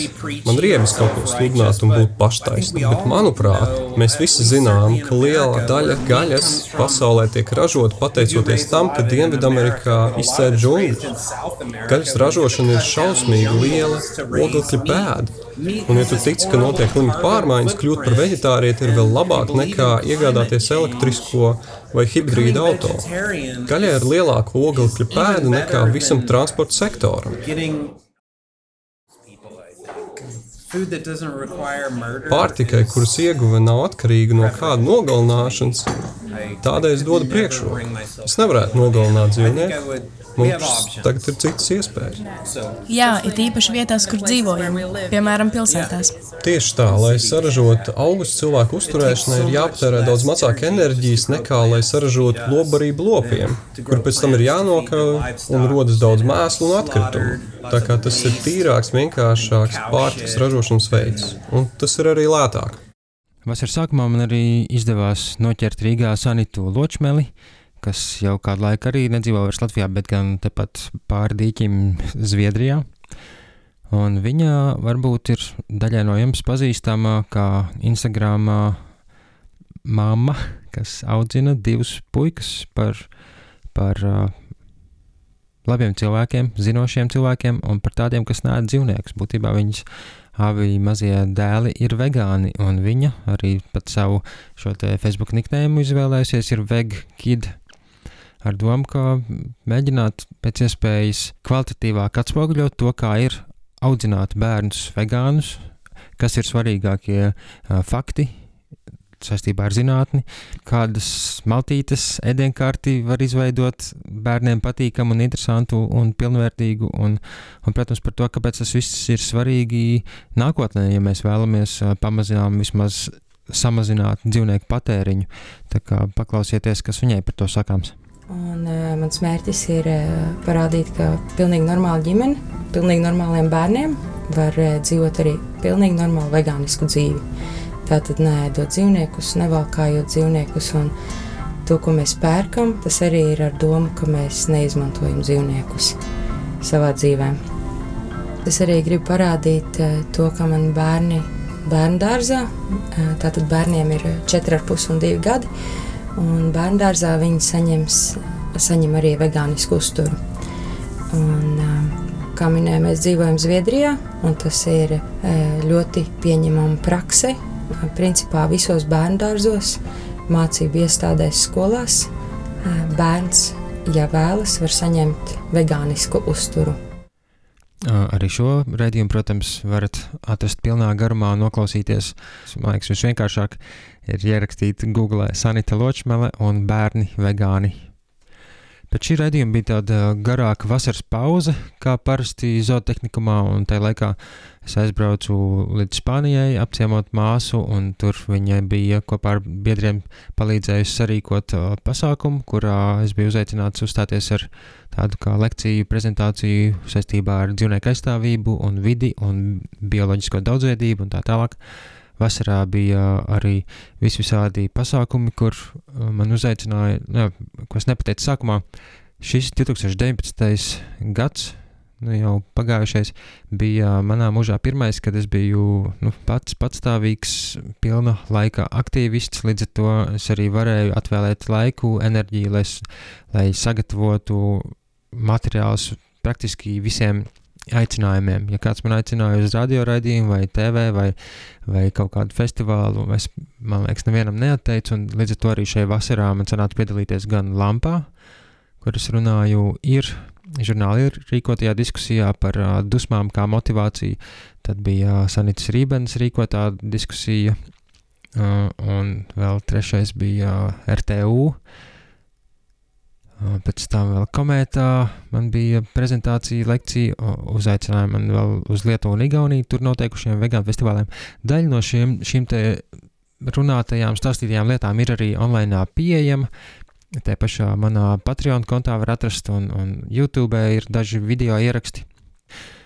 [SPEAKER 16] Man riebas kaut ko sludināt un būt paštaisnam, bet manuprāt, mēs visi zinām, ka liela daļa gaļas pasaulē tiek ražota pateicoties tam, ka Dienvidamerikā izcēla džungļi. Gaļas ražošana ir šausmīgi liela oglekļa pēda. Un, ja tu tici, ka notiek klimata pārmaiņas, kļūt par veģetārieti ir vēl labāk nekā iegādāties elektrisko vai hibrīdu auto. Gaļai ir lielāka oglekļa pēda nekā visam transporta sektoram. Pārtikai, kuras ieguve nav atkarīga no kāda nogalināšanas, tādēļ es dodu priekšroku. Es nevarētu nogalināt dzīvnieku. Mums tagad ir citas iespējas.
[SPEAKER 15] Jā, it īpaši vietās, kur dzīvojam, piemēram, pilsētās.
[SPEAKER 16] Tieši tā, lai saražotu augus cilvēku uzturēšanai, ir jāpatērē daudz mazāk enerģijas nekā, lai saražotu lobarību lopiem, kur pēc tam ir jānokauj un rodas daudz mēslu un atkritumu. Tā kā tas ir tīrāks, vienkāršāks pārtiks ražošanas veids, un tas ir arī lētāk.
[SPEAKER 1] Vasaras sākumā man arī izdevās noķert Rīgā Sanitu Ločmeli, kas jau kādu laiku arī nedzīvo vairs Latvijā, bet gan tepat pāri dīķim Zviedrijā. Un viņa varbūt ir daļai no jums pazīstama kā Instagram mamma, kas audzina divus puikas par, par uh, labiem cilvēkiem, zinošiem cilvēkiem un par tādiem, kas nēd dzīvniekus. Būtībā viņas abi mazie dēli ir vegāni, un viņa arī pat savu Facebook niknējumu izvēlējusies, ir vegkid ar domu, ka mēģināt pēc iespējas kvalitatīvāk atspoguļot to, kā ir audzināt bērnus vegānus, kas ir svarīgākie fakti saistībā ar zinātni, kādas maltītes ēdienkarti var izveidot bērniem patīkamu un interesantu un pilnvērtīgu, un, un, protams, par to, kāpēc tas viss ir svarīgi nākotnē, ja mēs vēlamies pamazām vismaz samazināt dzīvnieku patēriņu. Tā kā paklausieties, kas viņai par to sakāms.
[SPEAKER 17] Un, uh, mans mērķis ir uh, parādīt, ka pilnīgi normāla ģimene, pilnīgi normāliem bērniem var uh, dzīvot arī pilnīgi normālu vegānisku dzīvi. Tātad neēdot dzīvniekus, nevalkājot dzīvniekus. To, ko mēs pērkam, tas arī ir ar domu, ka mēs neizmantojam dzīvniekus savā dzīvē. Es arī gribu parādīt uh, to, ka man bērni bērnu dārzā, uh, tātad bērniem ir 4,5 un 2 gadi Un bērnu dārzā viņi saņems, saņem arī vegānisku uzturu. Un, kā minēju, mēs dzīvojam Zviedrijā, un tas ir ļoti pieņemama prakse. Principā visos bērnu dārzos, mācību iestādēs, skolās bērns, ja vēlas, var saņemt vegānisku uzturu.
[SPEAKER 1] Arī šo raidījumu, protams, varat atrast pilnā garumā, noklausīties. Man liekas, visvienkāršāk ir ierakstīt Google Sanita Ločmele un bērni vegāni. Pēc šī raidījuma bija tāda garāka vasaras pauze, kā parasti zootehnikumā, un tajā laikā es aizbraucu līdz Spānijai, apciemot māsu, un tur viņai bija kopā ar biedriem palīdzējusi sarīkot uh, pasākumu, kurā es biju uzaicināts uzstāties ar tādu kā lekciju prezentāciju saistībā ar dzīvnieku aizstāvību un vidi un bioloģisko daudzveidību un tā tālāk. Vasarā bija arī visvisādi pasākumi, kur uh, man uzaicināja, ne, ko es nepateicu sākumā, šis 2019. gads, nu jau pagājušais, bija manā mūžā pirmais, kad es biju nu, pats patstāvīgs, pilna laika aktīvists, līdz ar to es arī varēju atvēlēt laiku, enerģiju, lai, lai sagatavotu materiālus praktiski visiem aicinājumiem. Ja kāds man aicināja uz radioraidījumu, vai TV, vai, vai kaut kādu festivālu, es, man liekas, nevienam neatteicu. Līdz ar to arī šajā vasarā man sanāca piedalīties gan Lampā, kur es runāju, ir žurnāli rīkotajā diskusijā par uh, dusmām kā motivāciju. Tad bija uh, Sanits Rībens rīkotā diskusija, uh, un vēl trešais bija uh, RTU. Uh, Pēc tam vēl komentā man bija prezentācija, lekcija, uzaicināja man vēl uz Lietuvu un Igauniju tur notiekušiem vegānu festivāliem. Daļa no šiem, šīm te runātajām, stāstītajām lietām ir arī online pieejama. Te pašā manā Patreon kontā var atrast, un, un YouTube ir daži video ieraksti.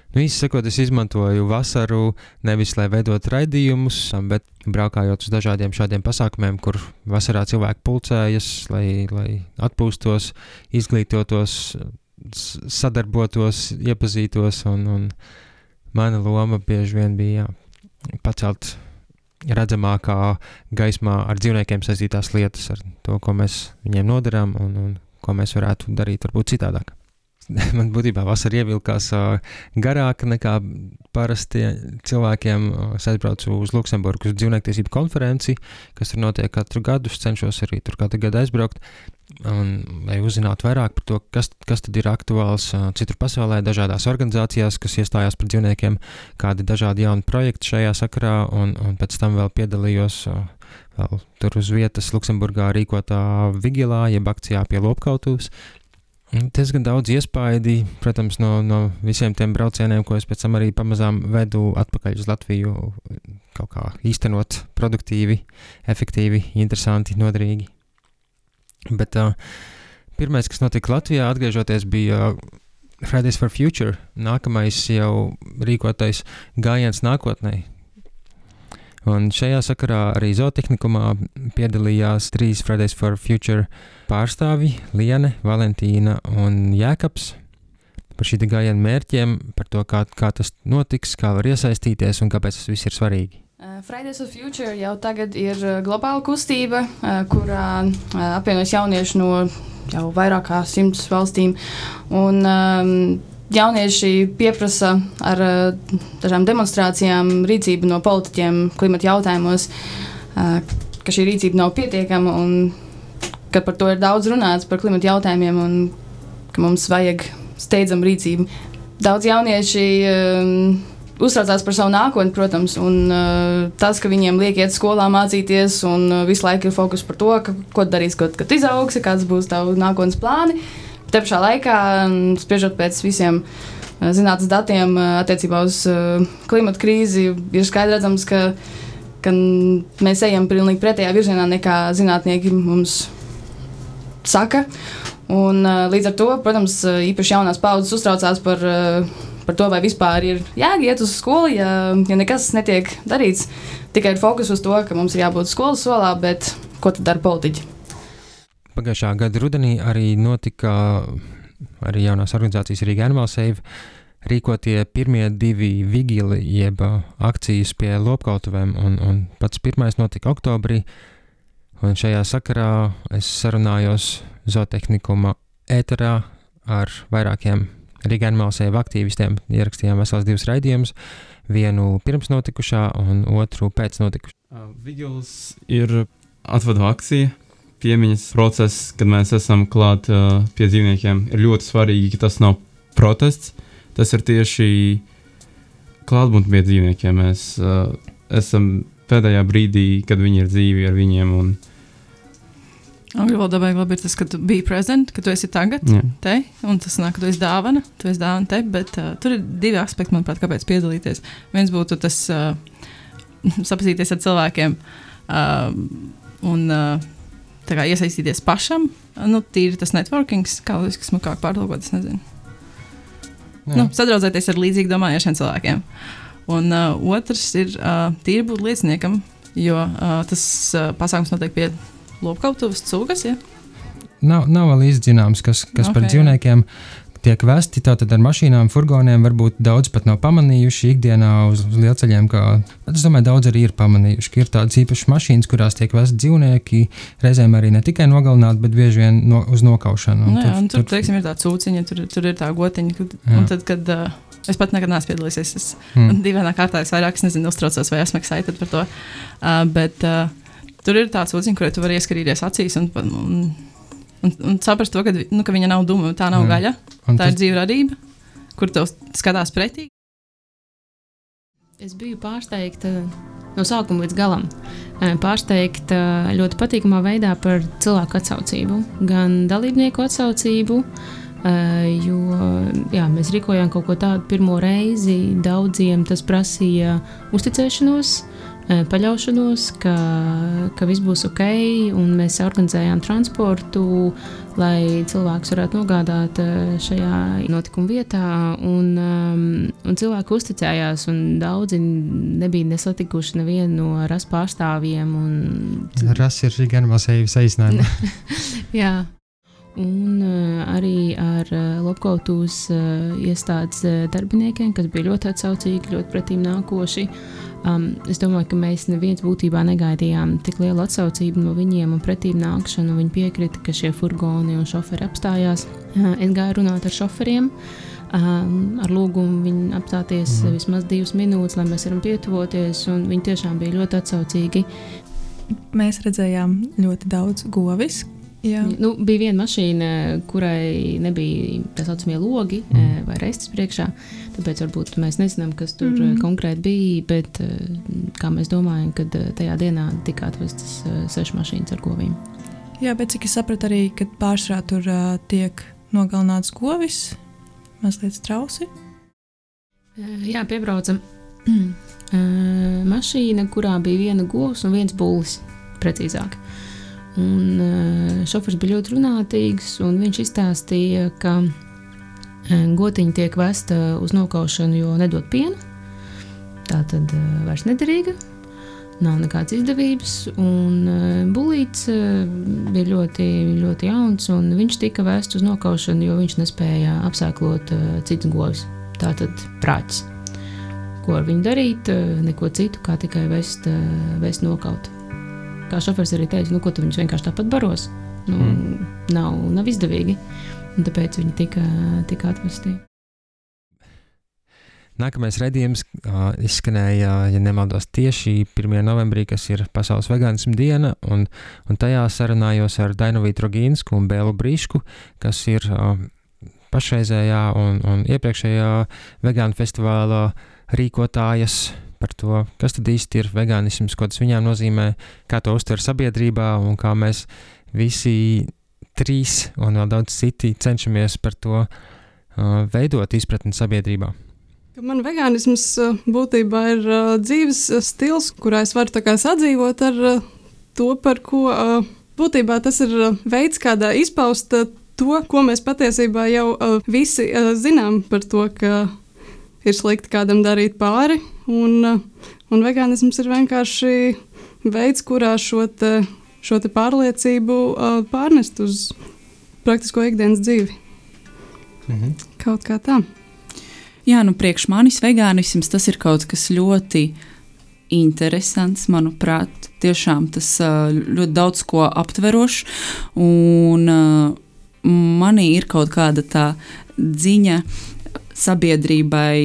[SPEAKER 1] Nu, īsi sakot, es izmantoju vasaru nevis lai veidotu raidījumus, bet braukājot uz dažādiem šādiem pasākumiem, kur vasarā cilvēki pulcējas, lai, lai atpūstos, izglītotos, sadarbotos, iepazītos. Un, un mana loma bieži vien bija jā, pacelt redzamākā gaismā ar dzīvniekiem saistītās lietas, ar to, ko mēs viņiem nodarām un, un ko mēs varētu darīt varbūt citādāk. man būtībā vasara ievilkās garāka nekā parasti cilvēkiem. Es aizbraucu uz Luksemburgu uz dzīvniektiesību konferenci, kas tur notiek katru gadu. Es cenšos arī tur katru gadu aizbraukt, un, lai uzzinātu vairāk par to, kas, kas tad ir aktuāls citur pasaulē, dažādās organizācijās, kas iestājās par dzīvniekiem, kādi dažādi jauni projekti šajā sakarā, un, un pēc tam vēl piedalījos. Vēl tur uz vietas Luksemburgā rīkotā vigilā, jeb akcijā pie lopkautuvas, Diezgan daudz iespaidu, protams, no, no visiem tiem braucieniem, ko es pēc tam arī pamazām vedu atpakaļ uz Latviju. Kaut kā īstenot produktīvi, efektīvi, interesanti, noderīgi. Bet uh, pirmais, kas notika Latvijā, atgriežoties, bija Fridays for Future. Nākamais jau rīkotais gājiens nākotnē, Un šajā sakarā arī zootehnikumā piedalījās trīs Fridays for Future pārstāvji - Liene, Valentīna un Jēkabs. Par šī gājiena mērķiem, par to, kā, kā tas notiks, kā var iesaistīties un kāpēc tas viss ir svarīgi.
[SPEAKER 15] Uh, Fridays for Future jau tagad ir uh, globāla kustība, uh, kurā apvienojas jaunieši no jau vairāk kā simts valstīm. Un, um, jaunieši pieprasa ar uh, dažām demonstrācijām rīcību no politiķiem klimata jautājumos, uh, ka šī rīcība nav pietiekama un ka par to ir daudz runāts par klimata jautājumiem un ka mums vajag steidzam rīcību. Daudz jaunieši um, uztraucās par savu nākotni, protams, un uh, tas, ka viņiem liek iet skolā mācīties un uh, visu laiku ir fokus par to, ka, ko darīs, kad, kad izaugsi, kāds būs tavs nākotnes plāns. Te pašā laikā, spriežot pēc visiem zinātnīs datiem attiecībā uz klimatu krīzi, ir skaidrs redzams, ka, ka mēs ejam pilnīgi pretējā virzienā nekā zinātnieki mums saka. Un, līdz ar to, protams, īpaši jaunās paudzes uztraucās par, par to, vai vispār ir jāiet uz skolu, ja, ja nekas netiek darīts. Tikai ir fokus uz to, ka mums ir jābūt skolas solā, bet ko tad dara politiķi?
[SPEAKER 1] Pagājušā gada rudenī arī notika arī jaunās organizācijas Rīga Animal Save rīkotie pirmie divi vigili, jeb akcijas pie lopkautuvēm, un, un pats pirmais notika oktobrī, un šajā sakarā es sarunājos zootehnikuma ēterā ar vairākiem Rīga Animal Save aktīvistiem, ierakstījām vesels divus raidījumus, vienu pirms notikušā un otru pēc notikušā.
[SPEAKER 18] Vigils ir atvadu akcija, piemiņas process, kad mēs esam klāt uh, pie dzīvniekiem, ir ļoti svarīgi, ka tas nav protests. Tas ir tieši klātbūtne pie dzīvniekiem. Mēs uh, esam pēdējā brīdī, kad viņi ir dzīvi ar viņiem. Un,
[SPEAKER 15] Angļu valodā beigas labi ir tas, ka tu biji prezidents, ka tu esi tagad
[SPEAKER 18] Jā.
[SPEAKER 15] te, un tas nāk, ka tu esi dāvana, tu esi dāvana te, bet uh, tur ir divi aspekti, manuprāt, kāpēc piedalīties. Viens būtu tas uh, sapazīties ar cilvēkiem uh, un uh, kā, iesaistīties pašam. Nu, tīri tas networkings, kā liekas, kas kā pārlūkot, es nezinu. Jā. Nu, sadraudzēties ar līdzīgi domājošiem cilvēkiem. Un uh, otrs ir uh, tīri būt lieciniekam, jo uh, tas uh, pasākums notiek pie lopkautuvas cūkas. Ja?
[SPEAKER 1] Nav, nav vēl izzināms, kas, kas okay, par dzīvniekiem tiek vesti tātad ar mašīnām, furgoniem. Varbūt daudz pat nav pamanījuši ikdienā uz, uz lielceļiem. Kā, es domāju, daudz arī ir pamanījuši, ka ir tādas īpašas mašīnas, kurās tiek vesti dzīvnieki. Reizēm arī ne tikai nogalināti, bet bieži vien no, uz nokaušanu.
[SPEAKER 15] Un, nu, jā, tur, tur, tur, teiksim, ir tā cūciņa, tur, tur ir tā gotiņa. Kad, un tad, kad, uh, Es pat nekad neesmu piedalījies. Es mm. dīvainā kārtā es vairāk es nezinu, uztraucos vai esmu excited par to. Uh, bet uh, tur ir tāds uziņš, kurai tu vari ieskatīties acīs un, un un, un saprast to, ka, nu, ka viņa nav duma, tā nav Jā. gaļa. Un tā tas... ir dzīva radība, kur tev skatās pretī.
[SPEAKER 19] Es biju pārsteigta no sākuma līdz galam. Pārsteigta ļoti patīkamā veidā par cilvēku atsaucību, gan dalībnieku atsaucību. Jo jā, mēs rīkojām kaut ko tādu pirmo reizi. Daudziem tas prasīja uzticēšanos, paļaušanos, ka, ka viss būs ok, un mēs organizējām transportu, lai cilvēks varētu nogādāt šajā notikuma vietā. Un, un cilvēki uzticējās, un daudzi nebija nesatikuši nevienu no RAS pārstāvjiem. Un...
[SPEAKER 1] RAS ir gan mazais aicinājums.
[SPEAKER 19] Jā. Un uh, arī ar uh, uh, iestādes uh, darbiniekiem, kas bija ļoti atsaucīgi, ļoti pretīm nākoši. Um, es domāju, ka mēs neviens būtībā negaidījām tik lielu atsaucību no viņiem un pretīm nākšanu. Viņi piekrita, ka šie furgoni un šoferi apstājās. Uh, es gāju runāt ar šoferiem. Um, ar lūgumu viņu apstāties mm. vismaz divas minūtes, lai mēs varam pietuvoties. Viņi tiešām bija ļoti atsaucīgi.
[SPEAKER 11] Mēs redzējām ļoti daudz govis, Jā.
[SPEAKER 19] Nu, bija viena mašīna, kurai nebija tā saucamie logi mm. vai reizes priekšā. Tāpēc varbūt mēs nezinām, kas tur mm. konkrēti bija. Bet kā mēs domājam, kad tajā dienā tika atvestas sešas mašīnas ar govīm.
[SPEAKER 11] Jā, bet cik es sapratu, arī pārsvarā tur uh, tiek nogalināts govis, mazliet strausi.
[SPEAKER 19] Jā, piebraucam. mašīna, kurā bija viena govs un viens būlis, precīzāk. Un šofers bija ļoti runātīgs, un viņš izstāstīja, ka uh, gotiņa tiek vesta uz nokaušanu, jo nedod pienu. Tā tad uh, vairs nederīga, nav nekādas izdevības. Un uh, bulīts uh, bija ļoti, ļoti jauns, un viņš tika vests uz nokaušanu, jo viņš nespēja apsēklot uh, citas govis. Tā tad prāķis. Ko ar viņu darīt? Uh, neko citu, kā tikai vest, uh, vest nokaut kā šofers arī teica, nu, ko tu viņus vienkārši tāpat baros. Nu, mm. nav, nav izdevīgi. Un tāpēc viņi tika, tika atvesti.
[SPEAKER 1] Nākamais redzējums uh, izskanēja, ja nemaldos, tieši 1. novembrī, kas ir Pasaules vegānismu diena, un, un tajā sarunājos ar Dainovītu Rogīnsku un Bēlu Brīšku, kas ir uh, pašreizējā un, un iepriekšējā vegānu festivāla rīkotājas par to, kas tad īsti ir vegānisms, ko tas viņām nozīmē, kā to uztver sabiedrībā un kā mēs visi trīs un vēl daudz citi cenšamies par to uh, veidot izpratni sabiedrībā.
[SPEAKER 11] Man vegānisms būtībā ir uh, dzīves stils, kurā es varu sadzīvot ar uh, to, par ko uh, būtībā tas ir uh, veids, kādā izpaust uh, to, ko mēs patiesībā jau uh, visi uh, zinām par to, ka ir slikti kādam darīt pāri. Un, un vegānisms ir vienkārši veids, kurā šo, šo pārliecību uh, pārnest uz praktisko ikdienas dzīvi. Mhm. Kaut kā tā.
[SPEAKER 10] Jā, nu priekš manis vegānisms tas ir kaut kas ļoti interesants, manuprāt. Tiešām tas ļoti daudz ko aptverošs. Un manī ir kaut kāda tā ziņa, sabiedrībai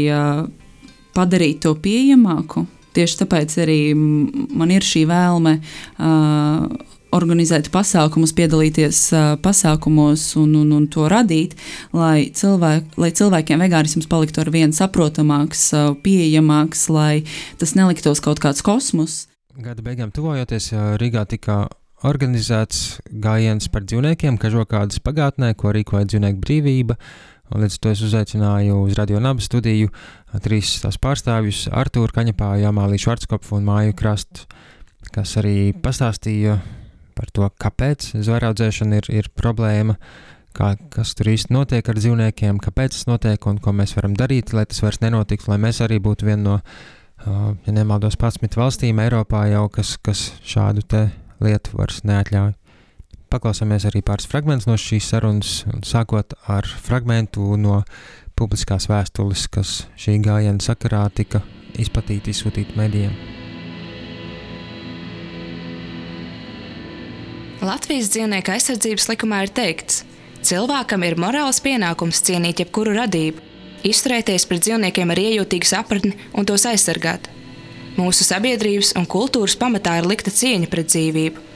[SPEAKER 10] padarīt to pieejamāku. Tieši tāpēc arī man ir šī vēlme uh, organizēt pasākumus, piedalīties uh, pasākumos un, un, un to radīt, lai, cilvēk, lai cilvēkiem vegānisms paliktu ar vien saprotamāks, uh, pieejamāks, lai tas neliktos kaut kāds kosmos.
[SPEAKER 1] Gada beigām tuvojoties, Rīgā tika organizēts gājiens par dzīvniekiem, kažokādas pagātnē, ko rīkoja dzīvnieku brīvība. Uh, Līdz to es uzaicināju uz Radio Naba studiju trīs tās pārstāvjus - Artūru Kaņepāju, Amāliju Švartskopu un Māju Krastu, kas arī pastāstīja par to, kāpēc zvēraudzēšana ir, ir problēma, kā, kas tur īsti notiek ar dzīvniekiem, kāpēc tas notiek un ko mēs varam darīt, lai tas vairs nenotiktu, lai mēs arī būtu viena no, ja nemaldos, 11 valstīm Eiropā jau, kas, kas šādu lietu vairs neatļauj. Paklausāmies arī pāris fragmentus no šīs sarunas, sākot ar fragmentu no publiskās vēstules, kas šī gājiena sakarā tika izplatīta, izsūtīta medijiem.
[SPEAKER 20] Latvijas dzīvnieku aizsardzības likumā ir teikts, ka cilvēkam ir morāls pienākums cienīt jebkuru radību, izturēties pret dzīvniekiem ar iejūtīgu sapratni un tos aizsargāt. Mūsu sabiedrības un kultūras pamatā ir likta cieņa pret dzīvību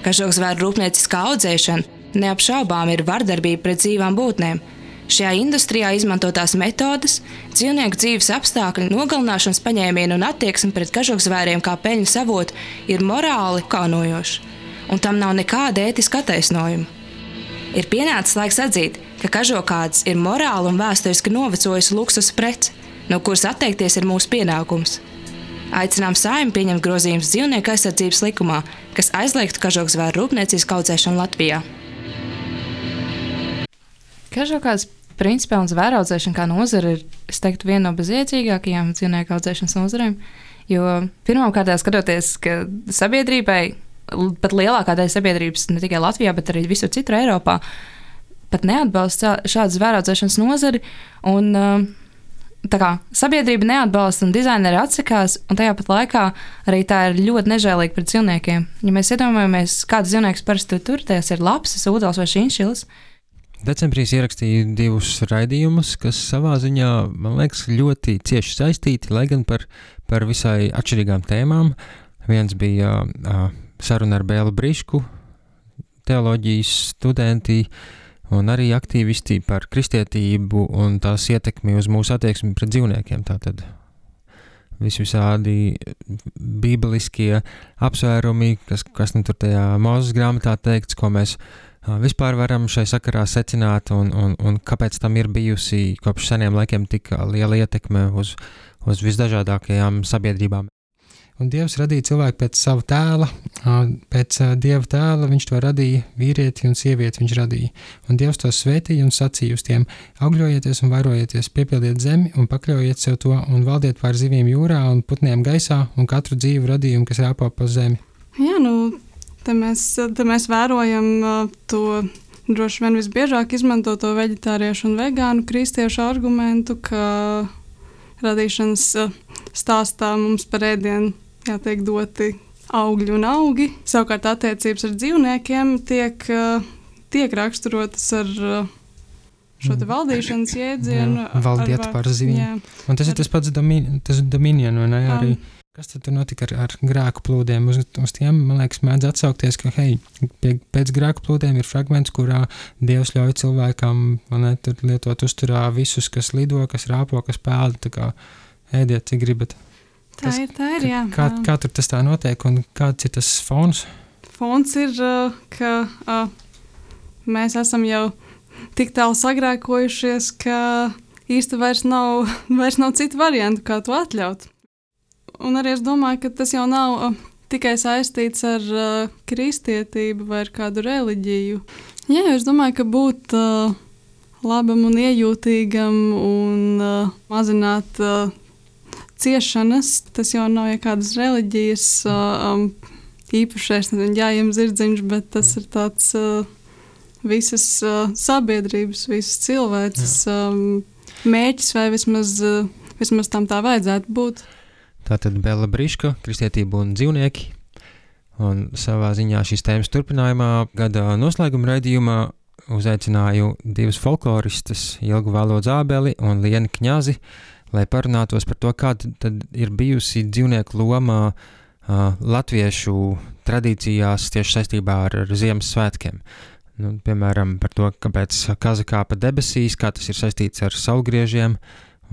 [SPEAKER 20] Kažokzvēru rūpnieciskā audzēšana neapšaubām ir vardarbība pret dzīvām būtnēm. Šajā industrijā izmantotās metodes, dzīvnieku dzīves apstākļu, nogalināšanas paņēmienu un attieksme pret kažokzvēriem kā peļņas avotu ir morāli kaunojoša, un tam nav nekāda ētiska attaisnojuma. Ir pienācis laiks atzīt, ka kažokāds ir morāli un vēsturiski novecojusi luksus prece, no kuras atteikties ir mūsu pienākums.
[SPEAKER 21] Aicinām sājumu pieņemt grozījumus dzīvnieku aizsardzības likumā, kas aizliegtu kažoku zvēru rūpniecisku audzēšanu Latvijā.
[SPEAKER 20] Kažokās principā un zvēru audzēšana kā nozara ir, es teiktu, viena no bezjēdzīgākajām dzīvnieku audzēšanas nozarēm. Jo pirmkārt, skatoties, ka sabiedrībai, pat lielākā daļa sabiedrības, ne tikai Latvijā, bet arī visur citur Eiropā, pat neatbalsta šādu zvēru audzēšanas nozari. Un, uh, tā kā sabiedrība neatbalsta un dizaineri atsakās, un tajā pat laikā arī tā ir ļoti nežēlīga pret dzīvniekiem. Ja mēs iedomājamies, kāds dzīvnieks parasti tur turēties, ir labs, ūdens vai šīņšils.
[SPEAKER 1] Decembrī ierakstīju divus raidījumus, kas savā ziņā, man liekas, ļoti cieši saistīti, lai gan par, par visai atšķirīgām tēmām. Viens bija uh, saruna ar Bēlu Brišku, teoloģijas studenti, uh, un arī aktīvisti par kristietību un tās ietekmi uz mūsu attieksmi pret dzīvniekiem. Tātad visvisādi bībeliskie apsvērumi, kas, kas nu tur tajā mūzes grāmatā teikts, ko mēs vispār varam šai sakarā secināt, un, un, un kāpēc tam ir bijusi kopš seniem laikiem tik liela ietekme uz, uz visdažādākajām sabiedrībām. Un Dievs radīja cilvēku pēc sava tēla, pēc Dieva tēla viņš to radīja, vīrieti un sievieti viņš radīja. Un Dievs to svētīja un sacīja uz tiem: augļojieties un vairojieties, piepildiet zemi un pakļaujiet sev to, un valdiet pār zivīm jūrā un putniem gaisā un katru dzīvu radījumu, kas rāpo pa zemi.
[SPEAKER 11] Jā, nu, te mēs, te mēs vērojam to droši vien visbiežāk izmantoto veģetāriešu un vegānu kristiešu argumentu, ka radīšanas stāstā mums par ēdienu jātiek doti augļi un augi. Savukārt attiecības ar dzīvniekiem tiek, eh, tiek raksturotas ar eh, šo valdīšanas jēdzienu.
[SPEAKER 1] Jā, valdiet ar, par zivīm. Un tas ir tas pats domin, dominion, vai ne? Arī, kas tad notika ar, ar grēku plūdiem? Uz, uz tiem, man liekas, mēdz atsaukties, ka, hei, pie, pēc grēku plūdiem ir fragments, kurā Dievs ļauj cilvēkam, ne, lietot uzturā visus, kas lido, kas rāpo, kas pēda, tā kā ēdiet, cik gribat.
[SPEAKER 11] Tā tas, ir, tā ir, jā.
[SPEAKER 1] Kā, kā tur tas tā notiek un kāds ir tas fons?
[SPEAKER 11] Fons ir, ka mēs esam jau tik tālu sagrēkojušies, ka īsti vairs nav, vairs nav citu variantu, kā to atļaut. Un arī es domāju, ka tas jau nav tikai saistīts ar uh, kristietību vai ar kādu reliģiju. Jā, es domāju, ka būt uh, labam un iejūtīgam un uh, mazināt uh, ciešanas, tas jau nav ja kādas reliģijas um, īpašais, nezinu, jājiem zirdziņš, bet tas ir tāds uh, visas uh, sabiedrības, visas cilvēces um, mēķis vai vismaz, uh, vismaz tam tā vajadzētu būt.
[SPEAKER 1] Tā tad Bela Briška, kristietība un dzīvnieki. Un savā ziņā šīs tēmas turpinājumā gada noslēguma raidījumā uzaicināju divus folkloristus, Ilgu Valodu Zābeli un Lienu Kņazi, lai parunātos par to, kāda tad ir bijusi dzīvnieku loma uh, latviešu tradīcijās tieši saistībā ar, ar Ziemassvētkiem. Nu, piemēram, par to, kāpēc kaza kāpa debesīs, kā tas ir saistīts ar saulgriežiem,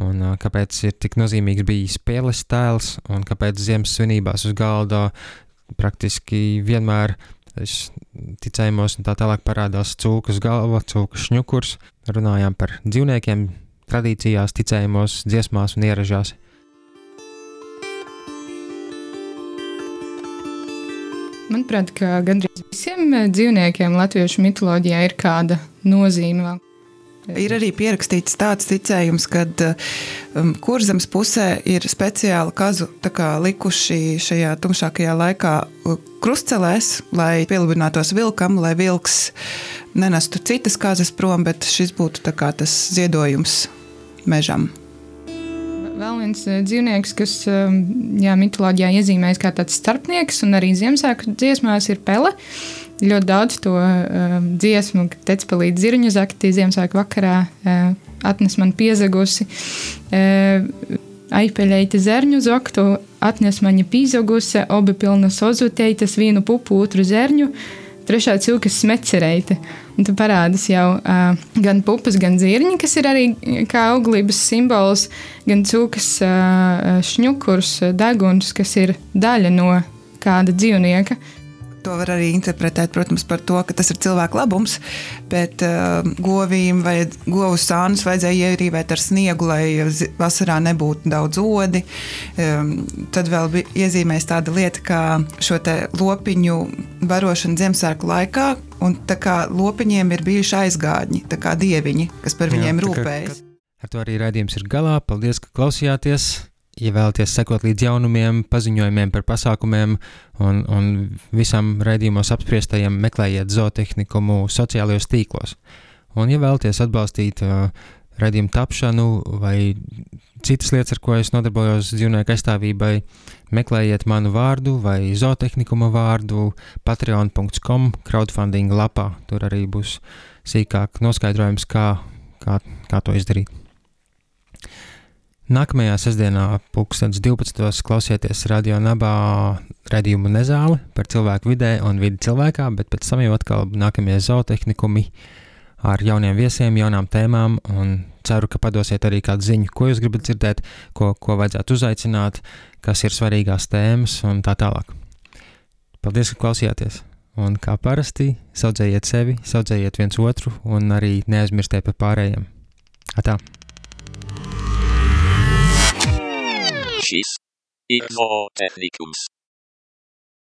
[SPEAKER 1] un uh, kāpēc ir tik nozīmīgs bijis spēles tēls, un kāpēc Ziemassvētku svinībās uz galda praktiski vienmēr ticējumos un tā tālāk parādās cūkas galva, cūkas šņukurs. Runājām par dzīvniekiem, tradīcijās, ticējumos, dziesmās un ieražās.
[SPEAKER 22] Manuprāt, ka gandrīz visiem dzīvniekiem latviešu mitoloģijā ir kāda nozīme.
[SPEAKER 23] Ir arī pierakstīts tāds ticējums, ka um, kurzemes pusē ir speciāli kazu likuši šajā tumšākajā laikā uh, krustcelēs, lai pielūdinātos vilkam, lai vilks nenestu citas kazas prom, bet šis būtu tas ziedojums mežam.
[SPEAKER 22] Vēl viens eh, dzīvnieks, kas eh, jā, mitoloģijā iezīmējas kā tāds starpnieks, un arī Ziemassvētku dziesmās ir pele. Ļoti daudz to uh, dziesmu, kad teica palīdz zirņu zakti, Ziemassvētku vakarā uh, atnes man piezagusi. Uh, Aipeļeita zerņu zoktu, atnes man pīzoguse, obi pilna sozuteitas, vienu pupu, otru zerņu, trešā cilkas smecerēta. Un tur parādās jau uh, gan pupas, gan zirņi, kas ir arī kā auglības simbols, gan cūkas uh, šņukurs, deguns, kas ir daļa no kāda dzīvnieka.
[SPEAKER 23] To var arī interpretēt, protams, par to, ka tas ir cilvēku labums, bet uh, govīm vai govu sānus vajadzēja ierīvēt ar sniegu, lai vasarā nebūtu daudz odi. Um, tad vēl bija iezīmēs tāda lieta, kā šo lopiņu barošanu Ziemassvētku laikā, un tā kā lopiņiem ir bijuši aizgādņi, tā kā dieviņi, kas par viņiem Jā, rūpējas.
[SPEAKER 1] Ar to arī raidījums ir galā. Paldies, ka klausījāties! Ja vēlaties sekot līdz jaunumiem, paziņojumiem par pasākumiem un, un visam raidījumos apspriestajiem, meklējiet zootehniku sociālajos tīklos. Un, ja vēlaties atbalstīt uh, raidījumu tapšanu vai citas lietas, ar ko es nodarbojos dzīvnieku aizstāvībai, meklējiet manu vārdu vai zootehnikuma vārdu patreon.com crowdfunding lapā. Tur arī būs sīkāk noskaidrojums, kā, kā, kā to izdarīt. Nākamajā sestdienā, 2012. klausieties radio nabā redzējumu nezāli par cilvēku vidē un vidi cilvēkā, bet pēc tam jau atkal nākamie zootehnikumi ar jauniem viesiem, jaunām tēmām un ceru, ka padosiet arī kādu ziņu, ko jūs gribat dzirdēt, ko, ko vajadzētu uzaicināt, kas ir svarīgās tēmas un tā tālāk. Paldies, ka klausījāties! Un kā parasti, saudzējiet sevi, saudzējiet viens otru un arī neaizmirstiet par pārējiem. Atā!
[SPEAKER 24] Šis ir zootehnikums.